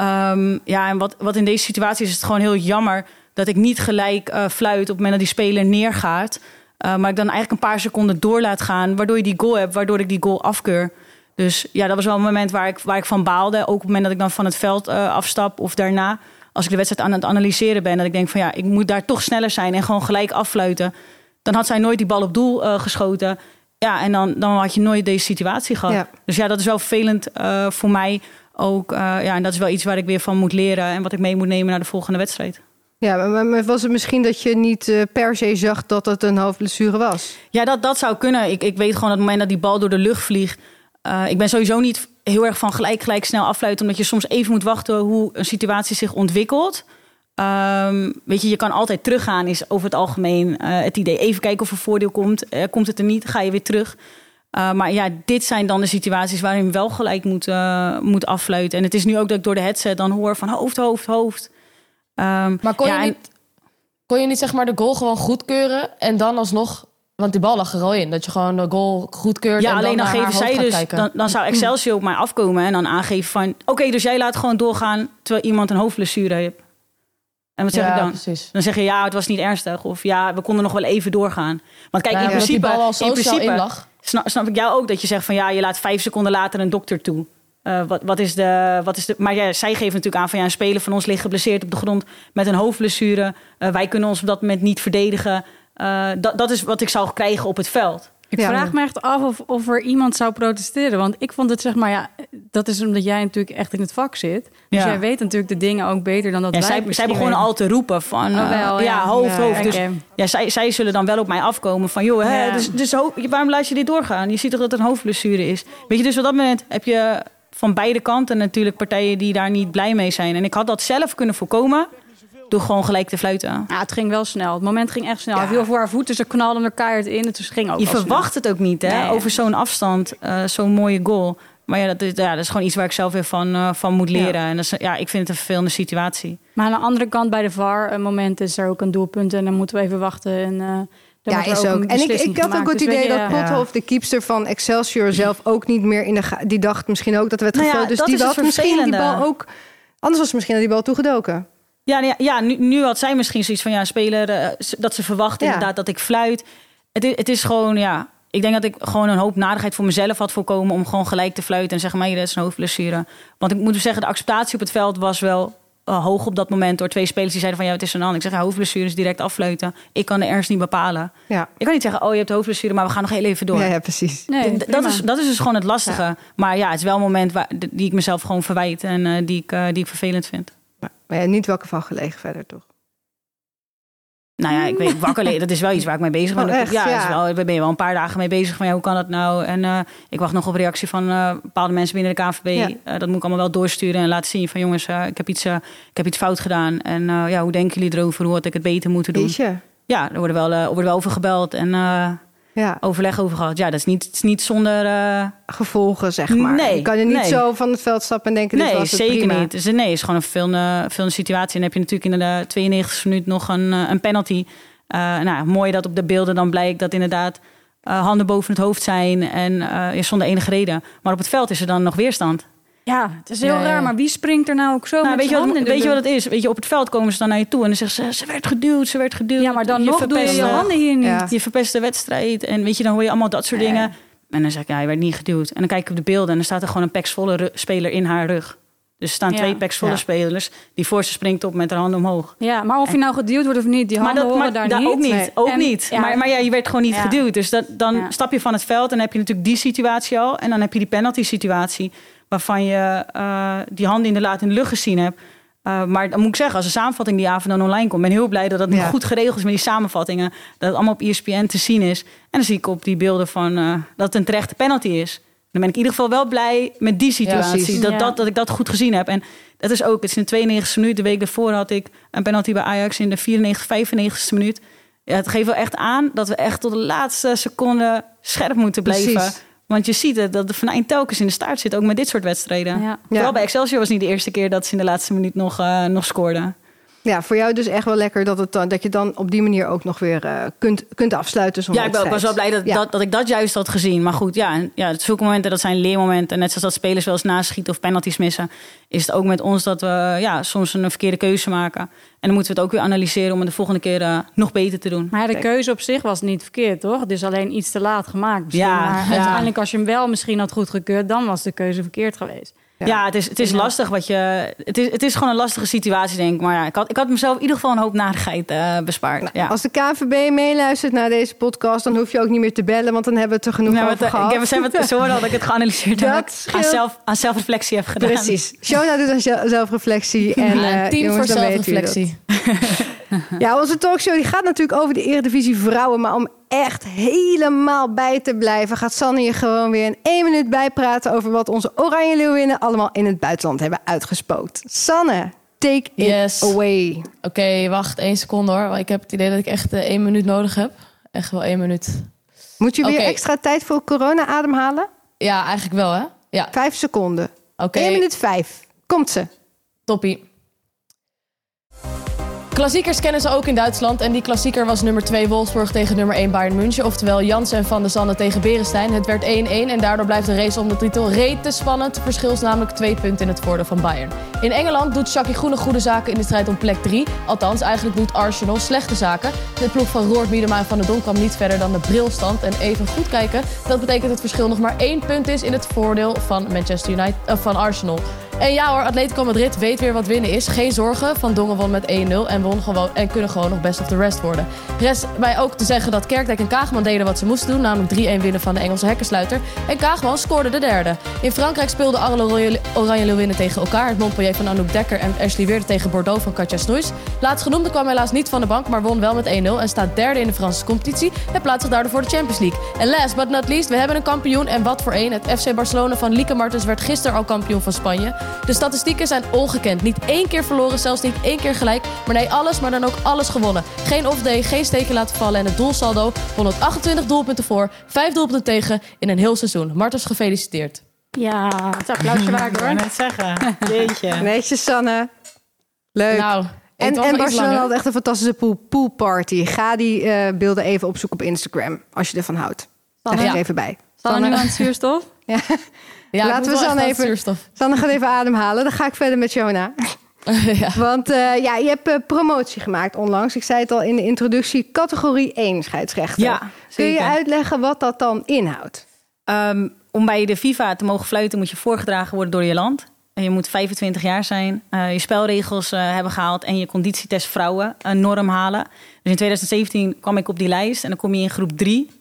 Ehm, ja, en wat, wat in deze situatie is, is het gewoon heel jammer dat ik niet gelijk eh, fluit op het moment dat die speler neergaat. Eh, maar ik dan eigenlijk een paar seconden door laat gaan, waardoor je die goal hebt, waardoor ik die goal afkeur. Dus ja, dat was wel een moment waar ik, waar ik van baalde. Ook op het moment dat ik dan van het veld uh, afstap of daarna. Als ik de wedstrijd aan het analyseren ben. Dat ik denk van ja, ik moet daar toch sneller zijn en gewoon gelijk affluiten. Dan had zij nooit die bal op doel uh, geschoten. Ja, en dan, dan had je nooit deze situatie gehad. Ja. Dus ja, dat is wel vervelend uh, voor mij ook. ja, en dat is wel iets waar ik weer van moet leren. En wat ik mee moet nemen naar de volgende wedstrijd. Ja, maar was het misschien dat je niet uh, per se zag dat het een hoofdblessure was? Ja, dat, dat zou kunnen. Ik, ik weet gewoon dat het moment dat die bal door de lucht vliegt... Uh, ik ben sowieso niet heel erg van gelijk, gelijk snel afluiten... omdat je soms even moet wachten hoe een situatie zich ontwikkelt. Um, weet je, je kan altijd teruggaan, is over het algemeen uh, het idee. Even kijken of er voordeel komt. komt het er niet, ga je weer terug. Maar ja, dit zijn dan de situaties waarin wel gelijk moet, moet affluiten. En het is nu ook dat ik door de headset dan hoor van hoofd, hoofd, hoofd... Um, maar kon, ja, je niet, kon je niet zeg maar de goal gewoon goedkeuren en dan alsnog... Want die bal lag er al in, dat je gewoon de goal goedkeurt. Ja, en alleen dan, dan geven zij dus... Dan, dan zou Excelsior op mij afkomen en dan aangeven van... Oké, dus jij laat gewoon doorgaan terwijl iemand een hoofdblessure heeft. En wat zeg ja, ik dan? Precies. Dan zeg je ja, het was niet ernstig. Of ja, we konden nog wel even doorgaan. Want kijk, ja, in principe... Die bal al zo in principe lag. Snap, ik jou ook dat je zegt van ja, je laat vijf seconden later een dokter toe. Uh, wat, wat, is de, wat is de. Maar ja, zij geven natuurlijk aan van ja, een speler van ons ligt geblesseerd op de grond met een hoofdblessure. Uh, wij kunnen ons op dat moment niet verdedigen. Uh, dat, dat is wat ik zou krijgen op het veld. Ik ja, vraag me echt af of, of er iemand zou protesteren. Want ik vond het zeg maar, ja, dat is omdat jij natuurlijk echt in het vak zit. Dus ja. jij weet natuurlijk de dingen ook beter dan dat ja, wij zij, zij begonnen al te roepen van, oh, wel, ja, hoofd, hoofd. Dus ja, zij, zij zullen dan wel op mij afkomen van, joh, hè, dus, dus waarom laat je dit doorgaan? Je ziet toch dat het een hoofdblessure is? Weet je, dus op dat moment heb je van beide kanten natuurlijk partijen die daar niet blij mee zijn. En ik had dat zelf kunnen voorkomen door gewoon gelijk te fluiten. Ja, het ging wel snel. Het moment ging echt snel. Ja. Hij viel voor haar voeten, ze knalden elkaar het in. Het ging ook Je verwacht het ook niet, hè? Nee. Over zo'n afstand, uh, zo'n mooie goal. Maar ja dat, is, ja, dat is gewoon iets waar ik zelf weer van, uh, van moet leren. Ja. En dat is, ja, ik vind het een vervelende situatie. Maar aan de andere kant, bij de VAR, een moment is er ook een doelpunt. En dan moeten we even wachten. En, uh, ja, is ook. En ik, ik had ook het dus idee dat Pothoff, de keepster van Excelsior, zelf ook niet meer in de. Die dacht misschien ook dat we het nou. Ja, dus die had misschien die bal ook. Anders was misschien die bal toegedoken. Ja, ja nu, nu had zij misschien zoiets van ja, speler. Uh, dat ze verwachten ja. inderdaad dat ik fluit. Het is, het is gewoon, ja. Ik denk dat ik gewoon een hoop nadigheid voor mezelf had voorkomen om gewoon gelijk te fluiten en zeggen: maar je dat is een hoofdblessure. Want ik moet zeggen, de acceptatie op het veld was wel uh, hoog op dat moment door twee spelers die zeiden van ja, het is een ander. Ik zeg ja, hoofdblessure is direct affleuten. Ik kan de ernst niet bepalen. Ja. Ik kan niet zeggen, oh je hebt hoofdblessure, maar we gaan nog heel even door. Ja, ja precies. Nee, dat, is, dat is dus gewoon het lastige. Ja. Maar ja, het is wel een moment waar, die ik mezelf gewoon verwijt en uh, die, ik, uh, die ik vervelend vind. Maar, ja, niet wakker van gelegen verder toch? Nou ja, ik weet wakker dat is wel iets waar ik mee bezig ben. Oh, echt? ja, ja. Is wel, daar ben je wel een paar dagen mee bezig van ja, hoe kan dat nou? En uh, ik wacht nog op reactie van uh, bepaalde mensen binnen de KNVB. Ja. Uh, dat moet ik allemaal wel doorsturen en laten zien van jongens, ik, heb iets, ik heb iets fout gedaan. En ja, hoe denken jullie erover? Hoe had ik het beter moeten doen? Jeetje. Ja, er worden wel, er wordt wel over gebeld en ja. overleg over gehad. Ja, dat is niet, het is niet zonder gevolgen, zeg maar. Nee, je kan er niet nee. zo van het veld stappen en denken: nee, dit was het zeker prima. niet. Dus, nee, het is gewoon een vervelende, vervelende situatie. En dan heb je natuurlijk in de 92 minuut nog een, een penalty. Uh, nou, mooi dat op de beelden dan blijkt dat inderdaad uh, handen boven het hoofd zijn en uh, zonder enige reden. Maar op het veld is er dan nog weerstand. Ja, het is heel raar, maar wie springt er nou ook zo Nou, met weet, je wat, weet je wat het is? Weet je, op het veld komen ze dan naar je toe en dan zeggen ze: ze werd geduwd, ze werd geduwd. Ja, maar dan nog doe je verpest, je eh, handen hier niet. Ja. Je verpest de wedstrijd en weet je, dan hoor je allemaal dat soort Nee. dingen. En dan zeg ik: ja, je werd niet geduwd. En dan kijk ik op de beelden en dan staat er gewoon een peksvolle speler in haar rug. Dus er staan Ja. twee peksvolle spelers. Die voorste springt op met haar handen omhoog. Ja, maar of je nou geduwd wordt of niet, die handen maar horen daar da- niet. ook niet. Nee. Ook En- niet. ja. Maar, maar ja, je werd gewoon niet geduwd. Dus dat, dan stap je van het veld en dan heb je natuurlijk die situatie al. En dan heb je die penalty situatie waarvan je eh, die handen inderdaad in de lucht gezien hebt. Uh, maar dan moet ik zeggen, als de samenvatting die avond dan online komt... ben ik heel blij dat dat nu Ja. goed geregeld is met die samenvattingen. Dat het allemaal op E ESPN te zien is. En dan zie ik op die beelden van uh, dat het een terechte penalty is. Dan ben ik in ieder geval wel blij met die situatie. dat, dat, dat ik dat goed gezien heb. En dat is ook, het is in de 92e minuut. De week daarvoor had ik een penalty bij Ajax in de 94, 95e minuut. Ja, het geeft wel echt aan dat we echt tot de laatste seconde scherp moeten blijven. Precies. Want je ziet het, dat de Van telkens in de staart zit, ook met dit soort wedstrijden. Ja. Vooral bij Excelsior was niet de eerste keer dat ze in de laatste minuut nog, uh, nog scoorden. Ja, voor jou dus echt wel lekker dat, het dat je dan op die manier ook nog weer uh, kunt, kunt afsluiten. Ja, ik, ben, ik was wel blij dat, dat, dat, ik dat juist had gezien. Maar goed, ja, ja, zulke momenten, dat zijn leermomenten. Net zoals dat spelers wel eens naschieten of penalties missen... is het ook met ons dat we ja, soms een verkeerde keuze maken. En dan moeten we het ook weer analyseren om het de volgende keer uh, nog beter te doen. Maar de keuze op zich was niet verkeerd, toch? Het is alleen iets te laat gemaakt. Misschien. Ja, maar ja. uiteindelijk als je hem wel misschien had goedgekeurd... dan was de keuze verkeerd geweest. Ja, het is, het is lastig wat je. Het is, het is gewoon een lastige situatie, denk ik. Maar ja, ik had, ik had mezelf in ieder geval een hoop narigheid uh, bespaard. Nou, ja. Als de KVB meeluistert naar deze podcast, dan hoef je ook niet meer te bellen, want dan hebben we het er genoeg nou, over gehad. Ik heb zelf het zo dat ik het geanalyseerd heb. Aan, zelf, aan zelfreflectie heb gedaan. Precies. Shona doet aan zelfreflectie. En, uh, team jongens, voor zelfreflectie. ja, onze talkshow die gaat natuurlijk over de Eredivisie Vrouwen. Maar om echt helemaal bij te blijven, gaat Sanne je gewoon weer in één minuut bijpraten over wat onze Oranje Leeuwinnen allemaal in het buitenland hebben uitgespookt. Sanne, take it away. Oké, wacht één seconde hoor. Ik heb het idee dat ik echt uh, één minuut nodig heb. Echt wel één minuut. Moet je weer extra tijd voor corona ademhalen? Ja, eigenlijk wel hè. Ja. Vijf seconden. Oké. Okay. 1 minuut vijf. Komt ze. Toppie. Klassiekers kennen ze ook in Duitsland. En die klassieker was nummer 2 Wolfsburg tegen nummer 1 Bayern München. Oftewel Jansen en Van der Zanne tegen Berenstein. Het werd 1-1 en daardoor blijft de race om de titel te spannend. Het verschil is namelijk twee punten in het voordeel van Bayern. In Engeland doet Shaki Groene goede zaken in de strijd om plek 3. Althans, eigenlijk doet Arsenal slechte zaken. De ploeg van Roord, Miedema en Van der Donk kwam niet verder dan de brilstand. En even goed kijken, dat betekent dat het verschil nog maar één punt is in het voordeel van Manchester United, uh, van Arsenal. En ja hoor, Atletico Madrid weet weer wat winnen is. Geen zorgen, Van Dongen won met 1-0 en, won gewoon, en kunnen gewoon nog best of the rest worden. Rest mij ook te zeggen dat Kerkdijk en Kaagman deden wat ze moesten doen. Namelijk 3-1 winnen van de Engelse hekkensluiter. En Kaagman scoorde de derde. In Frankrijk speelden alle Oranje Leeuwinnen tegen elkaar. Het Montpellier van Anouk Dekker en Ashley Weerde tegen Bordeaux van Katja Snoeis. Laatstgenoemde kwam helaas niet van de bank, maar won wel met 1-0. En staat derde in de Franse competitie. En plaatst zich daardoor voor de Champions League. En last but not least, we hebben een kampioen. En wat voor een. Het FC Barcelona van Lieke Martens werd gisteren al kampioen van Spanje. De statistieken zijn ongekend. Niet één keer verloren, zelfs niet één keer gelijk. Maar nee, alles, maar dan ook alles gewonnen. Geen off-day, geen steken laten vallen. En het doelsaldo 128 doelpunten voor, 5 doelpunten tegen in een heel seizoen. Martens, gefeliciteerd. Ja, het applausje waard hoor. net zeggen. Jeetje. Netjes, Sanne. Leuk. Nou, en, en Barcelona had echt een fantastische pool, poolparty. Ga die uh, beelden even opzoeken op Instagram, als je ervan houdt. Sanne, ja. even bij. Sanne, nu aan het zuurstof? ja. Ja, Laten we Sanne even. Sanne gaat even ademhalen. Dan ga ik verder met Jona. ja. Want uh, ja, je hebt uh, promotie gemaakt onlangs. Ik zei het al in de introductie. Categorie 1 scheidsrechter. Ja, Kun je uitleggen wat dat dan inhoudt? Um, om bij de FIFA te mogen fluiten moet je voorgedragen worden door je land. En je moet 25 jaar zijn, uh, je spelregels hebben gehaald en je conditietest vrouwen een norm halen. Dus in 2017 kwam ik op die lijst en dan kom je in groep 3.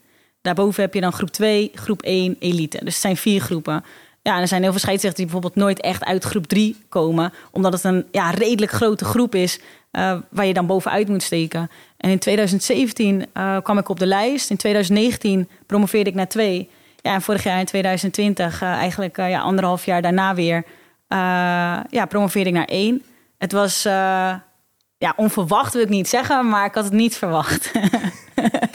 Daarboven heb je dan groep 2, groep 1, elite. Dus het zijn vier groepen. Ja, er zijn heel veel scheidsrechters die bijvoorbeeld nooit echt uit groep 3 komen. Omdat het een ja, redelijk grote groep is uh, waar je dan bovenuit moet steken. En in 2017 uh, kwam ik op de lijst. In 2019 promoveerde ik naar 2. Ja, en vorig jaar in 2020, uh, eigenlijk ja, anderhalf jaar daarna weer, ja, promoveerde ik naar 1. Het was ja, onverwacht wil ik niet zeggen, maar ik had het niet verwacht.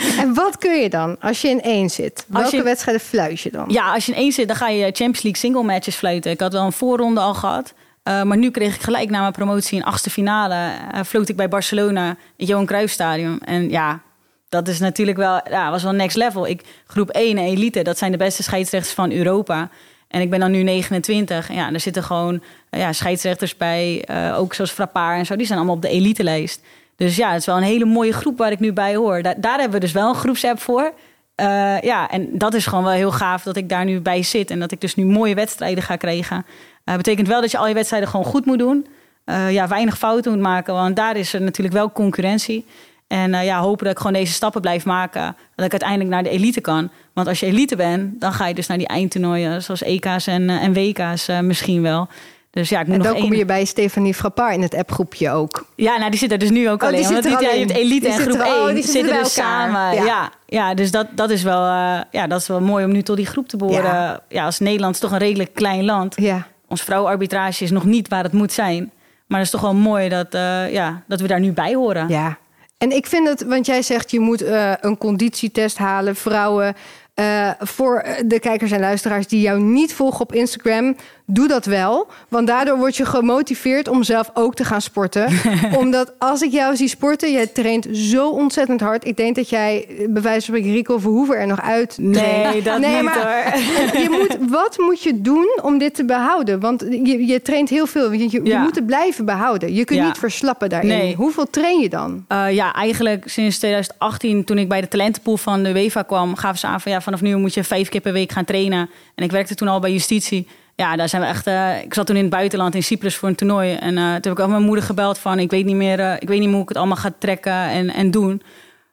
en wat kun je dan als je in één zit? Welke wedstrijden fluit je dan? Ja, als je in één zit, dan ga je Champions League single matches fluiten. Ik had wel een voorronde al gehad. Uh, maar nu kreeg ik gelijk na mijn promotie in achtste finale. Uh, floot ik bij Barcelona, het Johan Cruijff Stadion. En ja, dat is natuurlijk wel, ja, was wel next level. Ik, groep 1 en elite, dat zijn de beste scheidsrechters van Europa. En ik ben dan nu 29. En ja, er zitten gewoon ja, scheidsrechters bij, uh, ook zoals Frappaar en zo. Die zijn allemaal op de elitelijst. Dus ja, het is wel een hele mooie groep waar ik nu bij hoor. Daar, hebben we dus wel een groepsapp voor. Uh, ja, en dat is gewoon wel heel gaaf dat ik daar nu bij zit. En dat ik dus nu mooie wedstrijden ga krijgen. Uh, betekent wel dat je al je wedstrijden gewoon goed moet doen. Uh, ja, weinig fouten moet maken. Want daar is er natuurlijk wel concurrentie. En ja, hopen dat ik gewoon deze stappen blijf maken. Dat ik uiteindelijk naar de elite kan. Want als je elite bent, dan ga je dus naar die eindtoernooien. Zoals EK's en WK's misschien wel. Dus ja, ik moet en dan kom je bij Stefanie Frappard in het appgroepje ook. Ja, nou die zit er dus nu ook oh, alleen. Die want die, alleen. het elite en groep 1 oh, die zitten, dus samen. Ja. ja. Ja, dus dat, dat, is wel, uh, ja, dat is wel mooi om nu tot die groep te behoren. Ja. ja, als Nederland is toch een redelijk klein land. Ja. Ons vrouwenarbitrage is nog niet waar het moet zijn. Maar het is toch wel mooi dat, uh, ja, dat we daar nu bij horen. Ja, en ik vind het, want jij zegt je moet uh, een conditietest halen. Vrouwen uh, voor de kijkers en luisteraars die jou niet volgen op Instagram, doe dat wel. Want daardoor word je gemotiveerd om zelf ook te gaan sporten. Omdat als ik jou zie sporten, jij traint zo ontzettend hard. Ik denk dat jij eh, bij wijze van spreken Rico Verhoeven er nog uit Nee, dat niet maar- hoor. je moet, wat moet je doen om dit te behouden? Want je, je traint heel veel. Je, je, Ja. moet het blijven behouden. Je kunt Ja. niet verslappen daarin. Nee. Hoeveel train je dan? Eh, ja, eigenlijk sinds 2018, toen ik bij de talentenpool van de UEFA kwam, gaven ze aan van ja, vanaf nu moet je vijf keer per week gaan trainen. En ik werkte toen al bij justitie. Ja, daar zijn we echt. eh, ik zat toen in het buitenland in Cyprus voor een toernooi. En eh, toen heb ik ook mijn moeder gebeld van ik weet niet meer, eh, ik weet niet hoe ik het allemaal ga trekken en, en doen.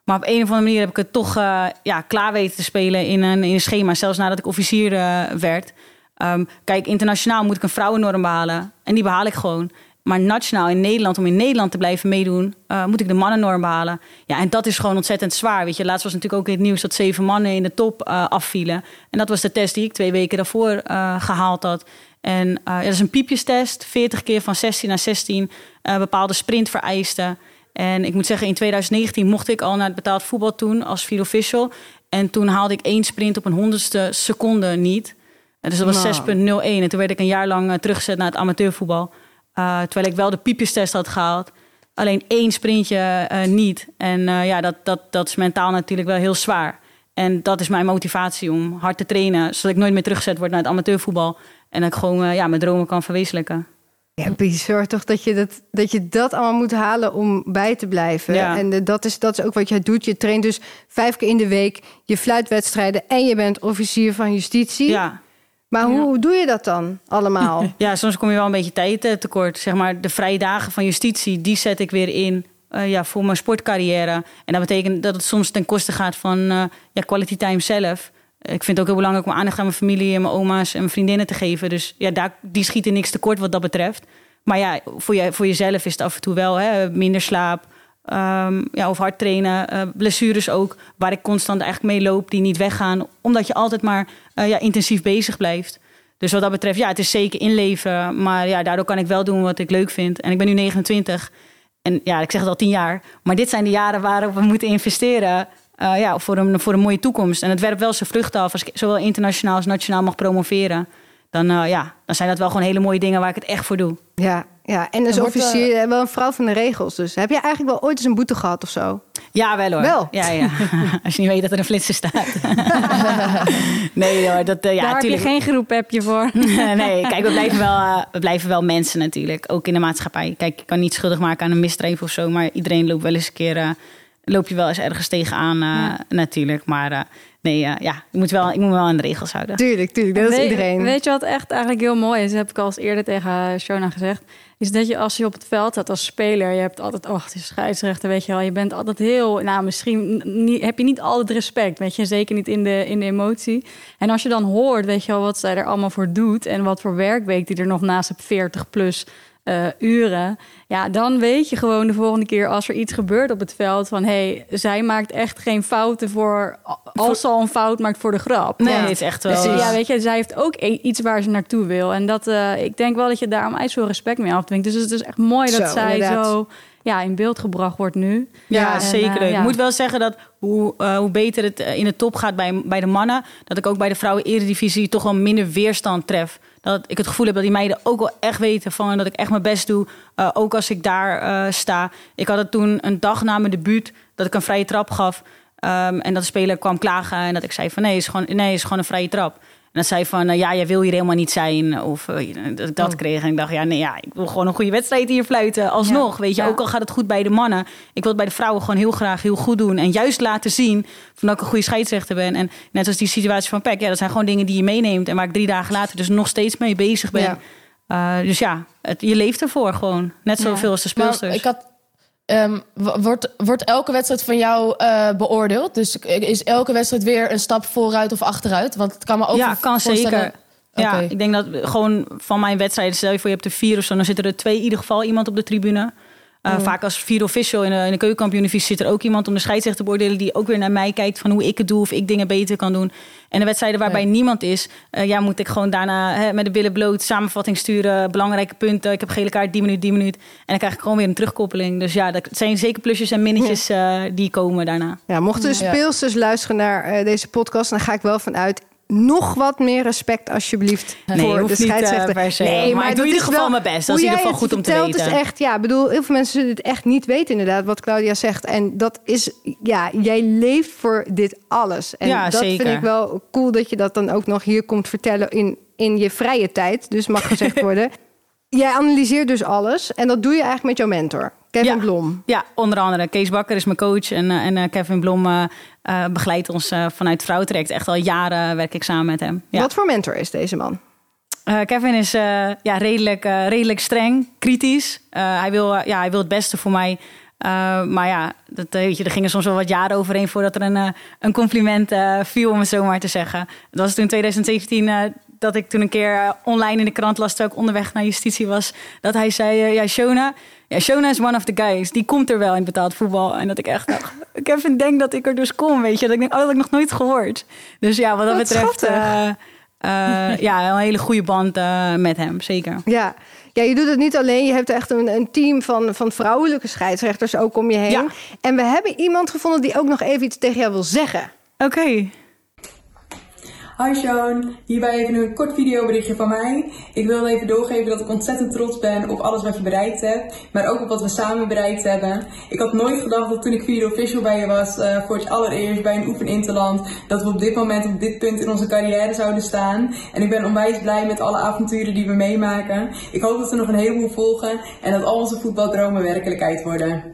Maar op een of andere manier heb ik het toch ja, klaar weten te spelen in een, in een schema. Zelfs nadat ik officier werd. Ehm, kijk, internationaal moet ik een vrouwennorm behalen. En die behaal ik gewoon. Maar nationaal in Nederland, om in Nederland te blijven meedoen, eh, moet ik de mannennorm behalen. Ja, en dat is gewoon ontzettend zwaar. Weet je, laatst was natuurlijk ook in het nieuws dat zeven mannen in de top eh, afvielen. En dat was de test die ik twee weken daarvoor eh, gehaald had. En dat is een piepjestest, 40 keer van 16 naar 16, eh, bepaalde sprintvereisten. En ik moet zeggen, in 2019 mocht ik al naar het betaald voetbal toen als field official. En toen haalde ik één sprint op een honderdste seconde niet. Dus dat was Nou. 6,01. En toen werd ik een jaar lang teruggezet naar het amateurvoetbal. Eh, terwijl ik wel de piepjestest had gehaald. Alleen één sprintje eh, niet. En eh, ja, dat, dat, dat is mentaal natuurlijk wel heel zwaar. En dat is mijn motivatie om hard te trainen. Zodat ik nooit meer teruggezet word naar het amateurvoetbal. En dat ik gewoon ja, mijn dromen kan verwezenlijken. Ja, bizar toch dat je dat, dat je dat allemaal moet halen om bij te blijven. Ja. En dat is, dat is ook wat jij doet. Je traint dus vijf keer in de week. Je fluitwedstrijden en je bent officier van justitie. Ja, Maar hoe doe je dat dan allemaal? Ja, soms kom je wel een beetje tijd eh, tekort. Zeg maar, de vrije dagen van justitie, die zet ik weer in eh, ja, voor mijn sportcarrière. En dat betekent dat het soms ten koste gaat van eh, ja, quality time zelf. Ik vind het ook heel belangrijk om aandacht aan mijn familie en mijn oma's en mijn vriendinnen te geven. Dus ja, daar, die schieten niks tekort wat dat betreft. Maar ja, voor, je, voor jezelf is het af en toe wel hè, minder slaap. Ehm, ja, of hard trainen, eh, blessures ook, waar ik constant eigenlijk mee loop, die niet weggaan, omdat je altijd maar eh, ja, intensief bezig blijft. Dus wat dat betreft, ja, het is zeker inleven. Maar ja, daardoor kan ik wel doen wat ik leuk vind. En ik ben nu 29. En ja, ik zeg het al tien jaar. Maar dit zijn de jaren waarop we moeten investeren. eh, ja, voor, een, voor een mooie toekomst. En het werpt wel zijn vruchten af. Als ik zowel internationaal als nationaal mag promoveren. Dan, ja, dan zijn dat wel gewoon hele mooie dingen waar ik het echt voor doe. Ja, ja. en als wordt, officier eh, wel een vrouw van de regels. Dus heb je eigenlijk wel ooit eens een boete gehad of zo? Ja, wel hoor. Wel? Ja, ja. Als je niet weet dat er een flitser staat. nee hoor, dat, eh, ja, Daar heb je geen groepappje voor. nee, kijk, we blijven, wel, we blijven wel mensen natuurlijk. Ook in de maatschappij. Kijk, ik kan niet schuldig maken aan een misdrijf of zo. Maar iedereen loopt wel eens een keer... eh, loop je wel eens ergens tegenaan eh, natuurlijk. Maar eh, nee, ja, ik moet, wel, ik moet me wel aan de regels houden. Tuurlijk, tuurlijk. Dat is weet, iedereen. Weet je wat echt eigenlijk heel mooi is? Dat heb ik al eens eerder tegen Shona gezegd. Is dat je als je op het veld staat als speler, je hebt altijd, oh, het is scheidsrechter, weet je wel. Je bent altijd heel, nou, misschien niet, heb je niet altijd respect, weet je. Zeker niet in de, in de emotie. En als je dan hoort, weet je wel, wat zij er allemaal voor doet en wat voor werkweek die er nog naast hebt, 40 plus eh, uren. Ja, dan weet je gewoon de volgende keer als er iets gebeurt op het veld van hé, hey, zij maakt echt geen fouten voor als ze al een fout maakt voor de grap. Nee, het is echt wel... Dus ja, weet je, zij heeft ook e- iets waar ze naartoe wil. En dat, eh, ik denk wel dat je daarom uit veel respect mee afdwingt. Dus het is echt mooi dat Zo, zij inderdaad. zo ja, in beeld gebracht wordt nu. Ja, En, zeker. eh, ja. Ik moet wel zeggen dat hoe, eh, hoe beter het in de top gaat bij, bij de mannen, dat ik ook bij de vrouwen eredivisie toch wel minder weerstand tref. Dat ik het gevoel heb dat die meiden ook wel echt weten van dat ik echt mijn best doe. eh, ook als ik daar eh, sta. Ik had het toen een dag na mijn debuut dat ik een vrije trap gaf. ehm, en dat de speler kwam klagen en dat ik zei van nee, is gewoon, nee, is gewoon een vrije trap. En dat zei van, eh, ja, jij wil hier helemaal niet zijn. Of eh, dat ik dat kreeg. En ik dacht, ja, nee, ja, ik wil gewoon een goede wedstrijd hier fluiten. Alsnog, weet je. Ja. Ook al gaat het goed bij de mannen. Ik wil het bij de vrouwen gewoon heel graag heel goed doen. En juist laten zien van dat ik een goede scheidsrechter ben. En net als die situatie van Peck. Ja, dat zijn gewoon dingen die je meeneemt. En waar ik drie dagen later dus nog steeds mee bezig ben. Ja. Eh, dus ja, het, je leeft ervoor gewoon. Net zoveel als de Maar speelsters. ik had, ehm, wordt, wordt elke wedstrijd van jou eh, beoordeeld? Dus is elke wedstrijd weer een stap vooruit of achteruit? Want het kan me ook ja, kan zeker. Ja, ik denk dat gewoon van mijn wedstrijden, stel je voor je hebt er vier of zo, dan zitten er twee in ieder geval iemand op de tribune. Uh, Vaak als vier official in de, in de zit er ook iemand om de scheidsrechter te beoordelen die ook weer naar mij kijkt van hoe ik het doe of ik dingen beter kan doen. En de wedstrijden waarbij Ja. niemand is, eh, ja, moet ik gewoon daarna hè, met de billen bloot samenvatting sturen, belangrijke punten. Ik heb gele kaart, die minuut, die minuut. En dan krijg ik gewoon weer een terugkoppeling. Dus ja, dat zijn zeker plusjes en minnetjes eh, die komen daarna. Ja, mochten de Ja. speelsters luisteren naar eh, deze podcast, dan ga ik wel vanuit. Nog wat meer respect alsjeblieft Nee, voor de niet, eh, scheidsrechter. se. Maar ik doe in ieder geval mijn best. Dat is in ieder geval goed om te weten. Is echt, ja, ik bedoel, heel veel mensen zullen het echt niet weten inderdaad wat Claudia zegt. En dat is, ja, jij leeft voor dit alles. En Ja, dat zeker. vind ik wel cool dat je dat dan ook nog hier komt vertellen in, in je vrije tijd. Dus mag gezegd worden. Jij analyseert dus alles en dat doe je eigenlijk met jouw mentor, Kevin Ja. Blom. Ja, onder andere. Kees Bakker is mijn coach. En, eh, en eh, Kevin Blom eh, begeleidt ons eh, vanuit Vrouwentraject. Echt al jaren werk ik samen met hem. Ja. Wat voor mentor is deze man? Kevin is ja, redelijk, redelijk streng, kritisch. Hij, wil, ja, hij wil het beste voor mij. Maar ja, dat, weet je, er gingen soms wel wat jaren overheen voordat er een, een compliment viel, om het zo maar te zeggen. Het was toen 2017 eh, dat ik toen een keer eh, online in de krant las, terwijl ik onderweg naar justitie was, dat hij zei, eh, ja, Shona, ja, Shona is one of the guys. Die komt er wel in betaald voetbal. En dat ik echt dacht, Kevin denkt dat ik er dus kom, weet je. Dat ik denk, oh, dat heb ik nog nooit gehoord. Dus ja, wat dat Wat betreft... eh, ja, een hele goede band met hem, zeker. Ja. ja, je doet het niet alleen. Je hebt echt een, een team van, van vrouwelijke scheidsrechters ook om je heen. Ja. En we hebben iemand gevonden die ook nog even iets tegen jou wil zeggen. Oké. Hi Sean, hierbij even een kort videoberichtje van mij. Ik wilde even doorgeven dat ik ontzettend trots ben op alles wat je bereikt hebt, maar ook op wat we samen bereikt hebben. Ik had nooit gedacht dat toen ik video official bij je was, eh, voor het allereerst bij een oefeninterland, dat we op dit moment op dit punt in onze carrière zouden staan. En ik ben onwijs blij met alle avonturen die we meemaken. Ik hoop dat er nog een heleboel volgen en dat al onze voetbaldromen werkelijkheid worden.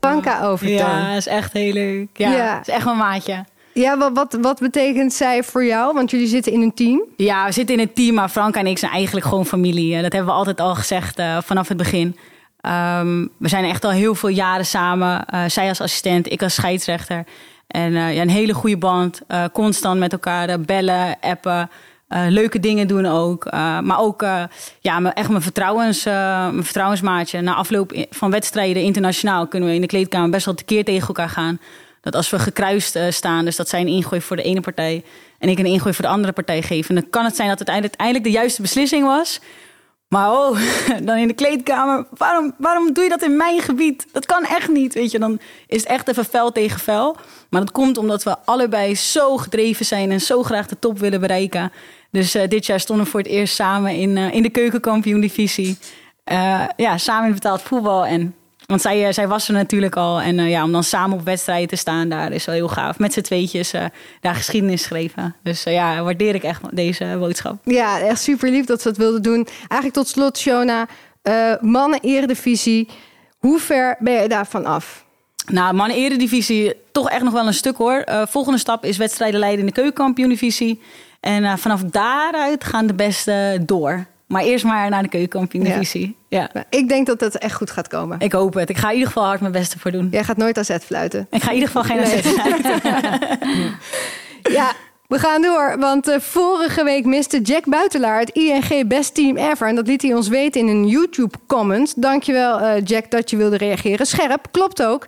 Franka Overton. Ja, Ja, is echt heel leuk. Ja, Ja. is echt mijn maatje. Wat, wat, wat betekent zij voor jou? Want jullie zitten in een team. Ja, we zitten in een team, maar Frank en ik zijn eigenlijk gewoon familie. Eh, Dat hebben we altijd al gezegd eh, vanaf het begin. Ehm, we zijn echt al heel veel jaren samen. Eh, zij als assistent, ik als scheidsrechter. En ja, een hele goede band. Constant met elkaar bellen, appen. leuke dingen doen ook. Maar ook ja, echt mijn, vertrouwens, mijn vertrouwensmaatje. Na afloop van wedstrijden internationaal kunnen we in de kleedkamer best wel tekeer tegen elkaar gaan. Dat als we gekruist eh, staan, dus dat zij een ingooi voor de ene partij en ik een ingooi voor de andere partij geef. En dan kan het zijn dat het uiteindelijk de juiste beslissing was. Maar oh, dan in de kleedkamer. Waarom, waarom doe je dat in mijn gebied? Dat kan echt niet. Weet je, dan is het echt even fel tegen fel. Maar dat komt omdat we allebei zo gedreven zijn en zo graag de top willen bereiken. Dus eh, dit jaar stonden we voor het eerst samen in, eh, in de keukenkampioen-divisie. Ja, samen in betaald voetbal. En, want zij, eh, zij was er natuurlijk al. En eh, ja, om dan samen op wedstrijden te staan, daar is wel heel gaaf. Met z'n tweetjes eh, daar geschiedenis schreven. Dus ja, waardeer ik echt deze boodschap. Ja, echt super lief dat ze dat wilden doen. Eigenlijk tot slot, Shona. mannen eredivisie. Hoe ver ben je daarvan af? Nou, mannen eredivisie toch echt nog wel een stuk hoor. Volgende stap is wedstrijden leiden in de keukenkampioen-divisie. En eh, vanaf daaruit gaan de beste door. Maar eerst maar naar de keukenkampioen-divisie. Ja. Nou, ik denk dat dat echt goed gaat komen. Ik hoop het. Ik ga in ieder geval hard mijn beste voor doen. Jij gaat nooit AZ fluiten. Ik ga in ieder geval geen Nee. AZ Ja, we gaan door. Want eh, vorige week miste Jack Buitelaar het ING Best Team Ever. En dat liet hij ons weten in een YouTube-comment. Dankjewel, eh Jack, dat je wilde reageren. Scherp, klopt ook.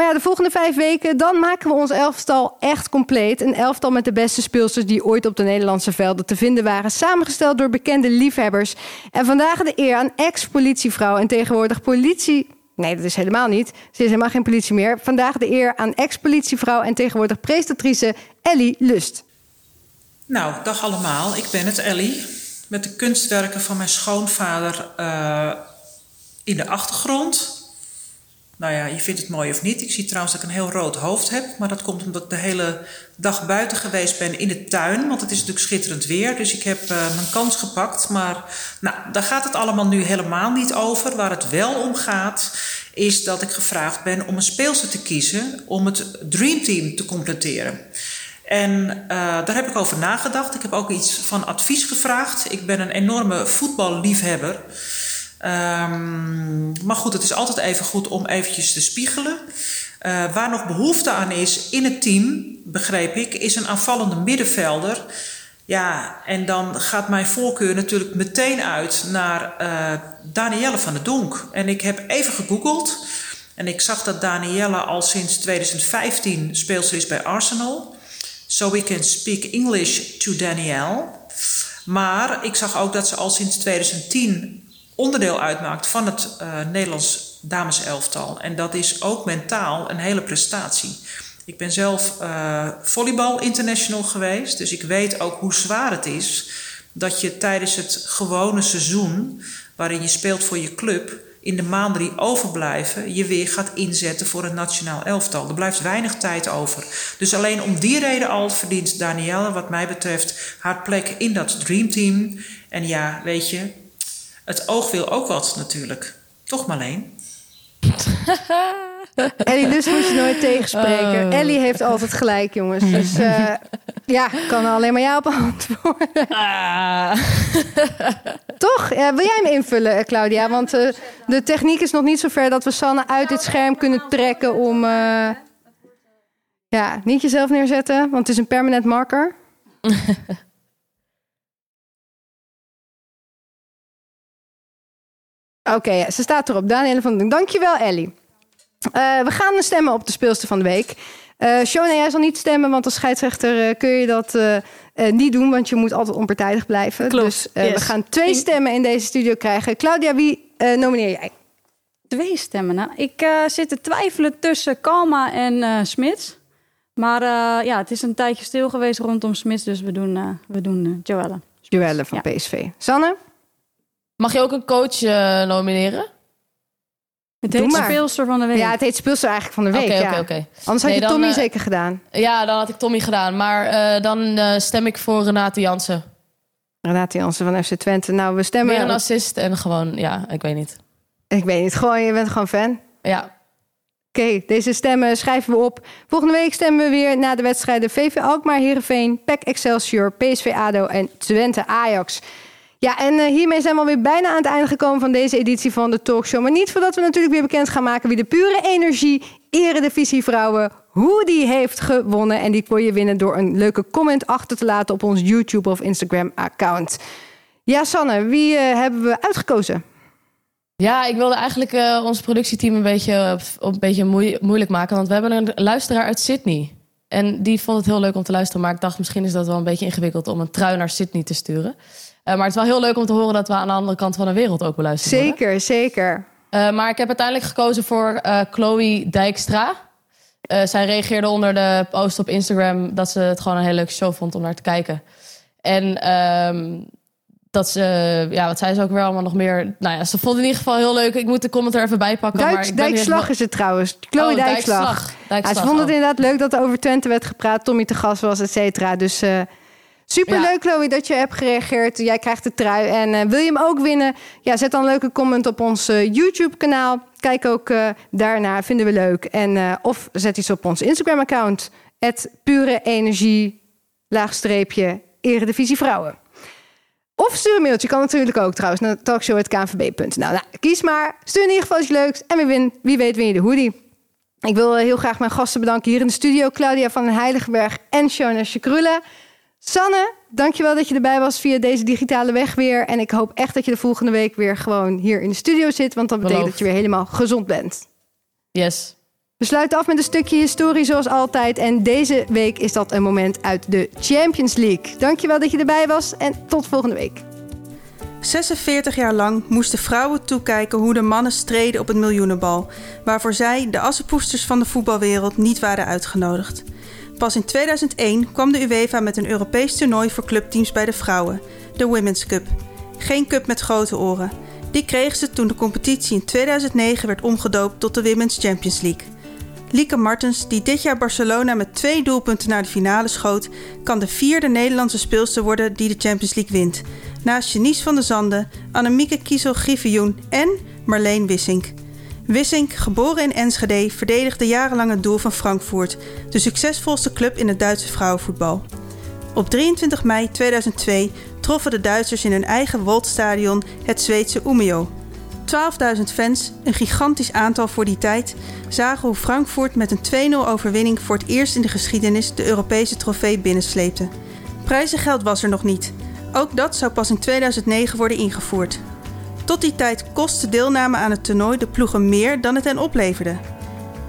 Maar ja, de volgende vijf weken, dan maken we ons elftal echt compleet. Een elftal met de beste speelsters die ooit op de Nederlandse velden te vinden waren. Samengesteld door bekende liefhebbers. En vandaag de eer aan ex-politievrouw en tegenwoordig politie... Nee, dat is helemaal niet. Ze is helemaal geen politie meer. Vandaag de eer aan ex-politievrouw en tegenwoordig presentatrice Ellie Lust. Nou, dag allemaal. Ik ben het, Ellie. Met de kunstwerken van mijn schoonvader eh, in de achtergrond. Nou ja, je vindt het mooi of niet. Ik zie trouwens dat ik een heel rood hoofd heb. Maar dat komt omdat ik de hele dag buiten geweest ben in de tuin. Want het is natuurlijk schitterend weer. Dus ik heb eh, mijn kans gepakt. Maar nou, daar gaat het allemaal nu helemaal niet over. Waar het wel om gaat, is dat ik gevraagd ben om een speelster te kiezen. Om het Dream Team te completeren. En uh, daar heb ik over nagedacht. Ik heb ook iets van advies gevraagd. Ik ben een enorme voetballiefhebber. Um, maar goed, het is altijd even goed om eventjes te spiegelen. Uh, waar nog behoefte aan is in het team, begreep ik, is een aanvallende middenvelder. Ja, en dan gaat mijn voorkeur natuurlijk meteen uit naar uh, Danielle van der Donk. En ik heb even gegoogeld. En ik zag dat Danielle al sinds 2015 speelster is bij Arsenal. So we can speak English to Danielle. Maar ik zag ook dat ze al sinds 2010 onderdeel uitmaakt van het uh, Nederlands dameselftal. En dat is ook mentaal een hele prestatie. Ik ben zelf uh, volleybal international geweest, dus ik weet ook hoe zwaar het is dat je tijdens het gewone seizoen, waarin je speelt voor je club, in de maanden die overblijven, je weer gaat inzetten voor een nationaal elftal. Er blijft weinig tijd over. Dus alleen om die reden al verdient Danielle, wat mij betreft, haar plek in dat dreamteam. En ja, weet je, het oog wil ook wat natuurlijk. Toch Marleen? Ellie Lust moet je nooit tegenspreken. Oh. Ellie heeft altijd gelijk, jongens. Dus uh, ja, kan alleen maar jou op antwoorden. Ah. Toch? Ja, wil jij hem invullen, eh, Claudia? Want uh, de techniek is nog niet zo ver dat we Sanne uit dit scherm kunnen trekken om... Uh, ja, niet jezelf neerzetten, want het is een permanent marker. Oké, okay, ze staat erop. Danielle van Dunk. Dankjewel, Ellie. Uh, we gaan stemmen op de speelster van de week. Uh, Shona, jij zal niet stemmen, want als scheidsrechter uh, kun je dat niet doen, want je moet altijd onpartijdig blijven. Klopt, dus we gaan twee stemmen in deze studio krijgen. Claudia, wie nomineer jij? Twee stemmen. Nou, ik zit te twijfelen tussen Kalma en Smits. Maar ja, het is een tijdje stil geweest rondom Smits, dus we doen, we doen Joelle. Joelle van ja. PSV. Sanne? Mag je ook een coach nomineren? Het heet speelster van de week. Ja, het heet speelster eigenlijk van de week. Oké, oké, oké. Anders had je Tommy uh, zeker gedaan. Ja, dan had ik Tommy gedaan. Maar uh, dan uh, stem ik voor Renate Jansen. Renate Jansen van FC Twente. Nou, we stemmen... Meer een assist en gewoon, ja, ik weet niet. Ik weet niet. Gewoon, je bent gewoon fan. Ja. Oké, okay, deze stemmen schrijven we op. Volgende week stemmen we weer na de wedstrijden VV Alkmaar, Heerenveen, PEC Excelsior, PSV ADO en Twente Ajax. Ja, en uh, hiermee zijn we alweer bijna aan het einde gekomen van deze editie van de talkshow. Maar niet voordat we natuurlijk weer bekend gaan maken wie de pure energie Eredivisie Vrouwen, hoe die heeft gewonnen. En die kon je winnen door een leuke comment achter te laten op ons YouTube of Instagram account. Ja, Sanne, wie uh, hebben we uitgekozen? Ja, ik wilde eigenlijk uh, ons productieteam een beetje, een beetje moeilijk maken. Want we hebben een luisteraar uit Sydney. En die vond het heel leuk om te luisteren. Maar ik dacht, misschien is dat wel een beetje ingewikkeld om een trui naar Sydney te sturen. Uh, maar het is wel heel leuk om te horen dat we aan de andere kant van de wereld ook beluisteren. Zeker, worden. zeker. Uh, maar ik heb uiteindelijk gekozen voor uh, Chloe Dijkstra. zij reageerde onder de post op Instagram dat ze het gewoon een hele leuke show vond om naar te kijken. En um, dat ze, ja, wat zei ze ook weer allemaal nog meer. Nou ja, ze vond in ieder geval heel leuk. Ik moet de comment er even bij pakken. Duik, maar Dijkslag is het trouwens. Chloe oh, Dijkslag. Dijkslag. Ja, ze vond het inderdaad leuk dat er over Twente werd gepraat. Tommy te gast was, et cetera. Dus uh, Superleuk, ja. Chloe, dat je hebt gereageerd. Jij krijgt de trui. En uh, wil je hem ook winnen? Ja, zet dan een leuke comment op ons uh, YouTube-kanaal. Kijk ook uh, daarna, vinden we leuk. En, of zet iets op ons Instagram-account. pure energie, laagstreepje, eredivisie vrouwen. Of stuur een mailtje, kan natuurlijk ook trouwens, naar talkshow.knvb.nl. Nou, kies maar. Stuur in ieder geval iets leuks. En wie, win, wie weet win je de hoodie. Ik wil heel graag mijn gasten bedanken hier in de studio. Claudia van den Heiligenberg en Shona Shakrula. Sanne, dankjewel dat je erbij was via deze digitale weg weer. En ik hoop echt dat je de volgende week weer gewoon hier in de studio zit. Want dat betekent dat je weer helemaal gezond bent. Yes. We sluiten af met een stukje historie zoals altijd. En deze week is dat een moment uit de Champions League. Dankjewel dat je erbij was en tot volgende week. 46 jaar lang moesten vrouwen toekijken hoe de mannen streden op het miljoenenbal, waarvoor zij, de assenpoesters van de voetbalwereld, niet waren uitgenodigd. Pas in 2001 kwam de UEFA met een Europees toernooi voor clubteams bij de vrouwen, de Women's Cup. Geen cup met grote oren. Die kregen ze toen de competitie in 2009 werd omgedoopt tot de Women's Champions League. Lieke Martens, die dit jaar Barcelona met twee doelpunten naar de finale schoot, kan de vierde Nederlandse speelster worden die de Champions League wint. Naast Janice van der Zanden, Annemieke Kiesel-Griffioen en Marleen Wissink. Wissink, geboren in Enschede, verdedigde jarenlang het doel van Frankfurt, de succesvolste club in het Duitse vrouwenvoetbal. Op 23 mei 2002 troffen de Duitsers in hun eigen Woldstadion het Zweedse Umeå. 12.000 fans, een gigantisch aantal voor die tijd, zagen hoe Frankfurt met een 2-0 overwinning voor het eerst in de geschiedenis de Europese trofee binnensleepte. Prijzengeld was er nog niet. Ook dat zou pas in 2009 worden ingevoerd. Tot die tijd kostte deelname aan het toernooi de ploegen meer dan het hen opleverde.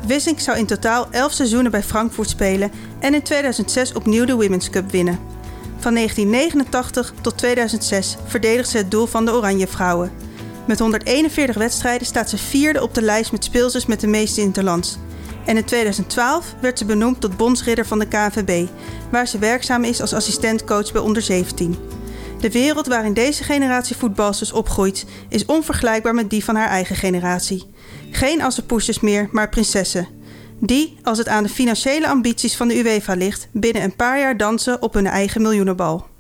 Wissink zou in totaal 11 seizoenen bij Frankfurt spelen en in 2006 opnieuw de Women's Cup winnen. Van 1989 tot 2006 verdedigde ze het doel van de Oranje Vrouwen. Met 141 wedstrijden staat ze vierde op de lijst met speelsters met de meeste interlands. En in 2012 werd ze benoemd tot bondsridder van de KNVB, waar ze werkzaam is als assistentcoach bij onder 17. De wereld waarin deze generatie voetbalsters opgroeit is onvergelijkbaar met die van haar eigen generatie. Geen assenpoesters meer, maar prinsessen. Die, als het aan de financiële ambities van de UEFA ligt, binnen een paar jaar dansen op hun eigen miljoenenbal.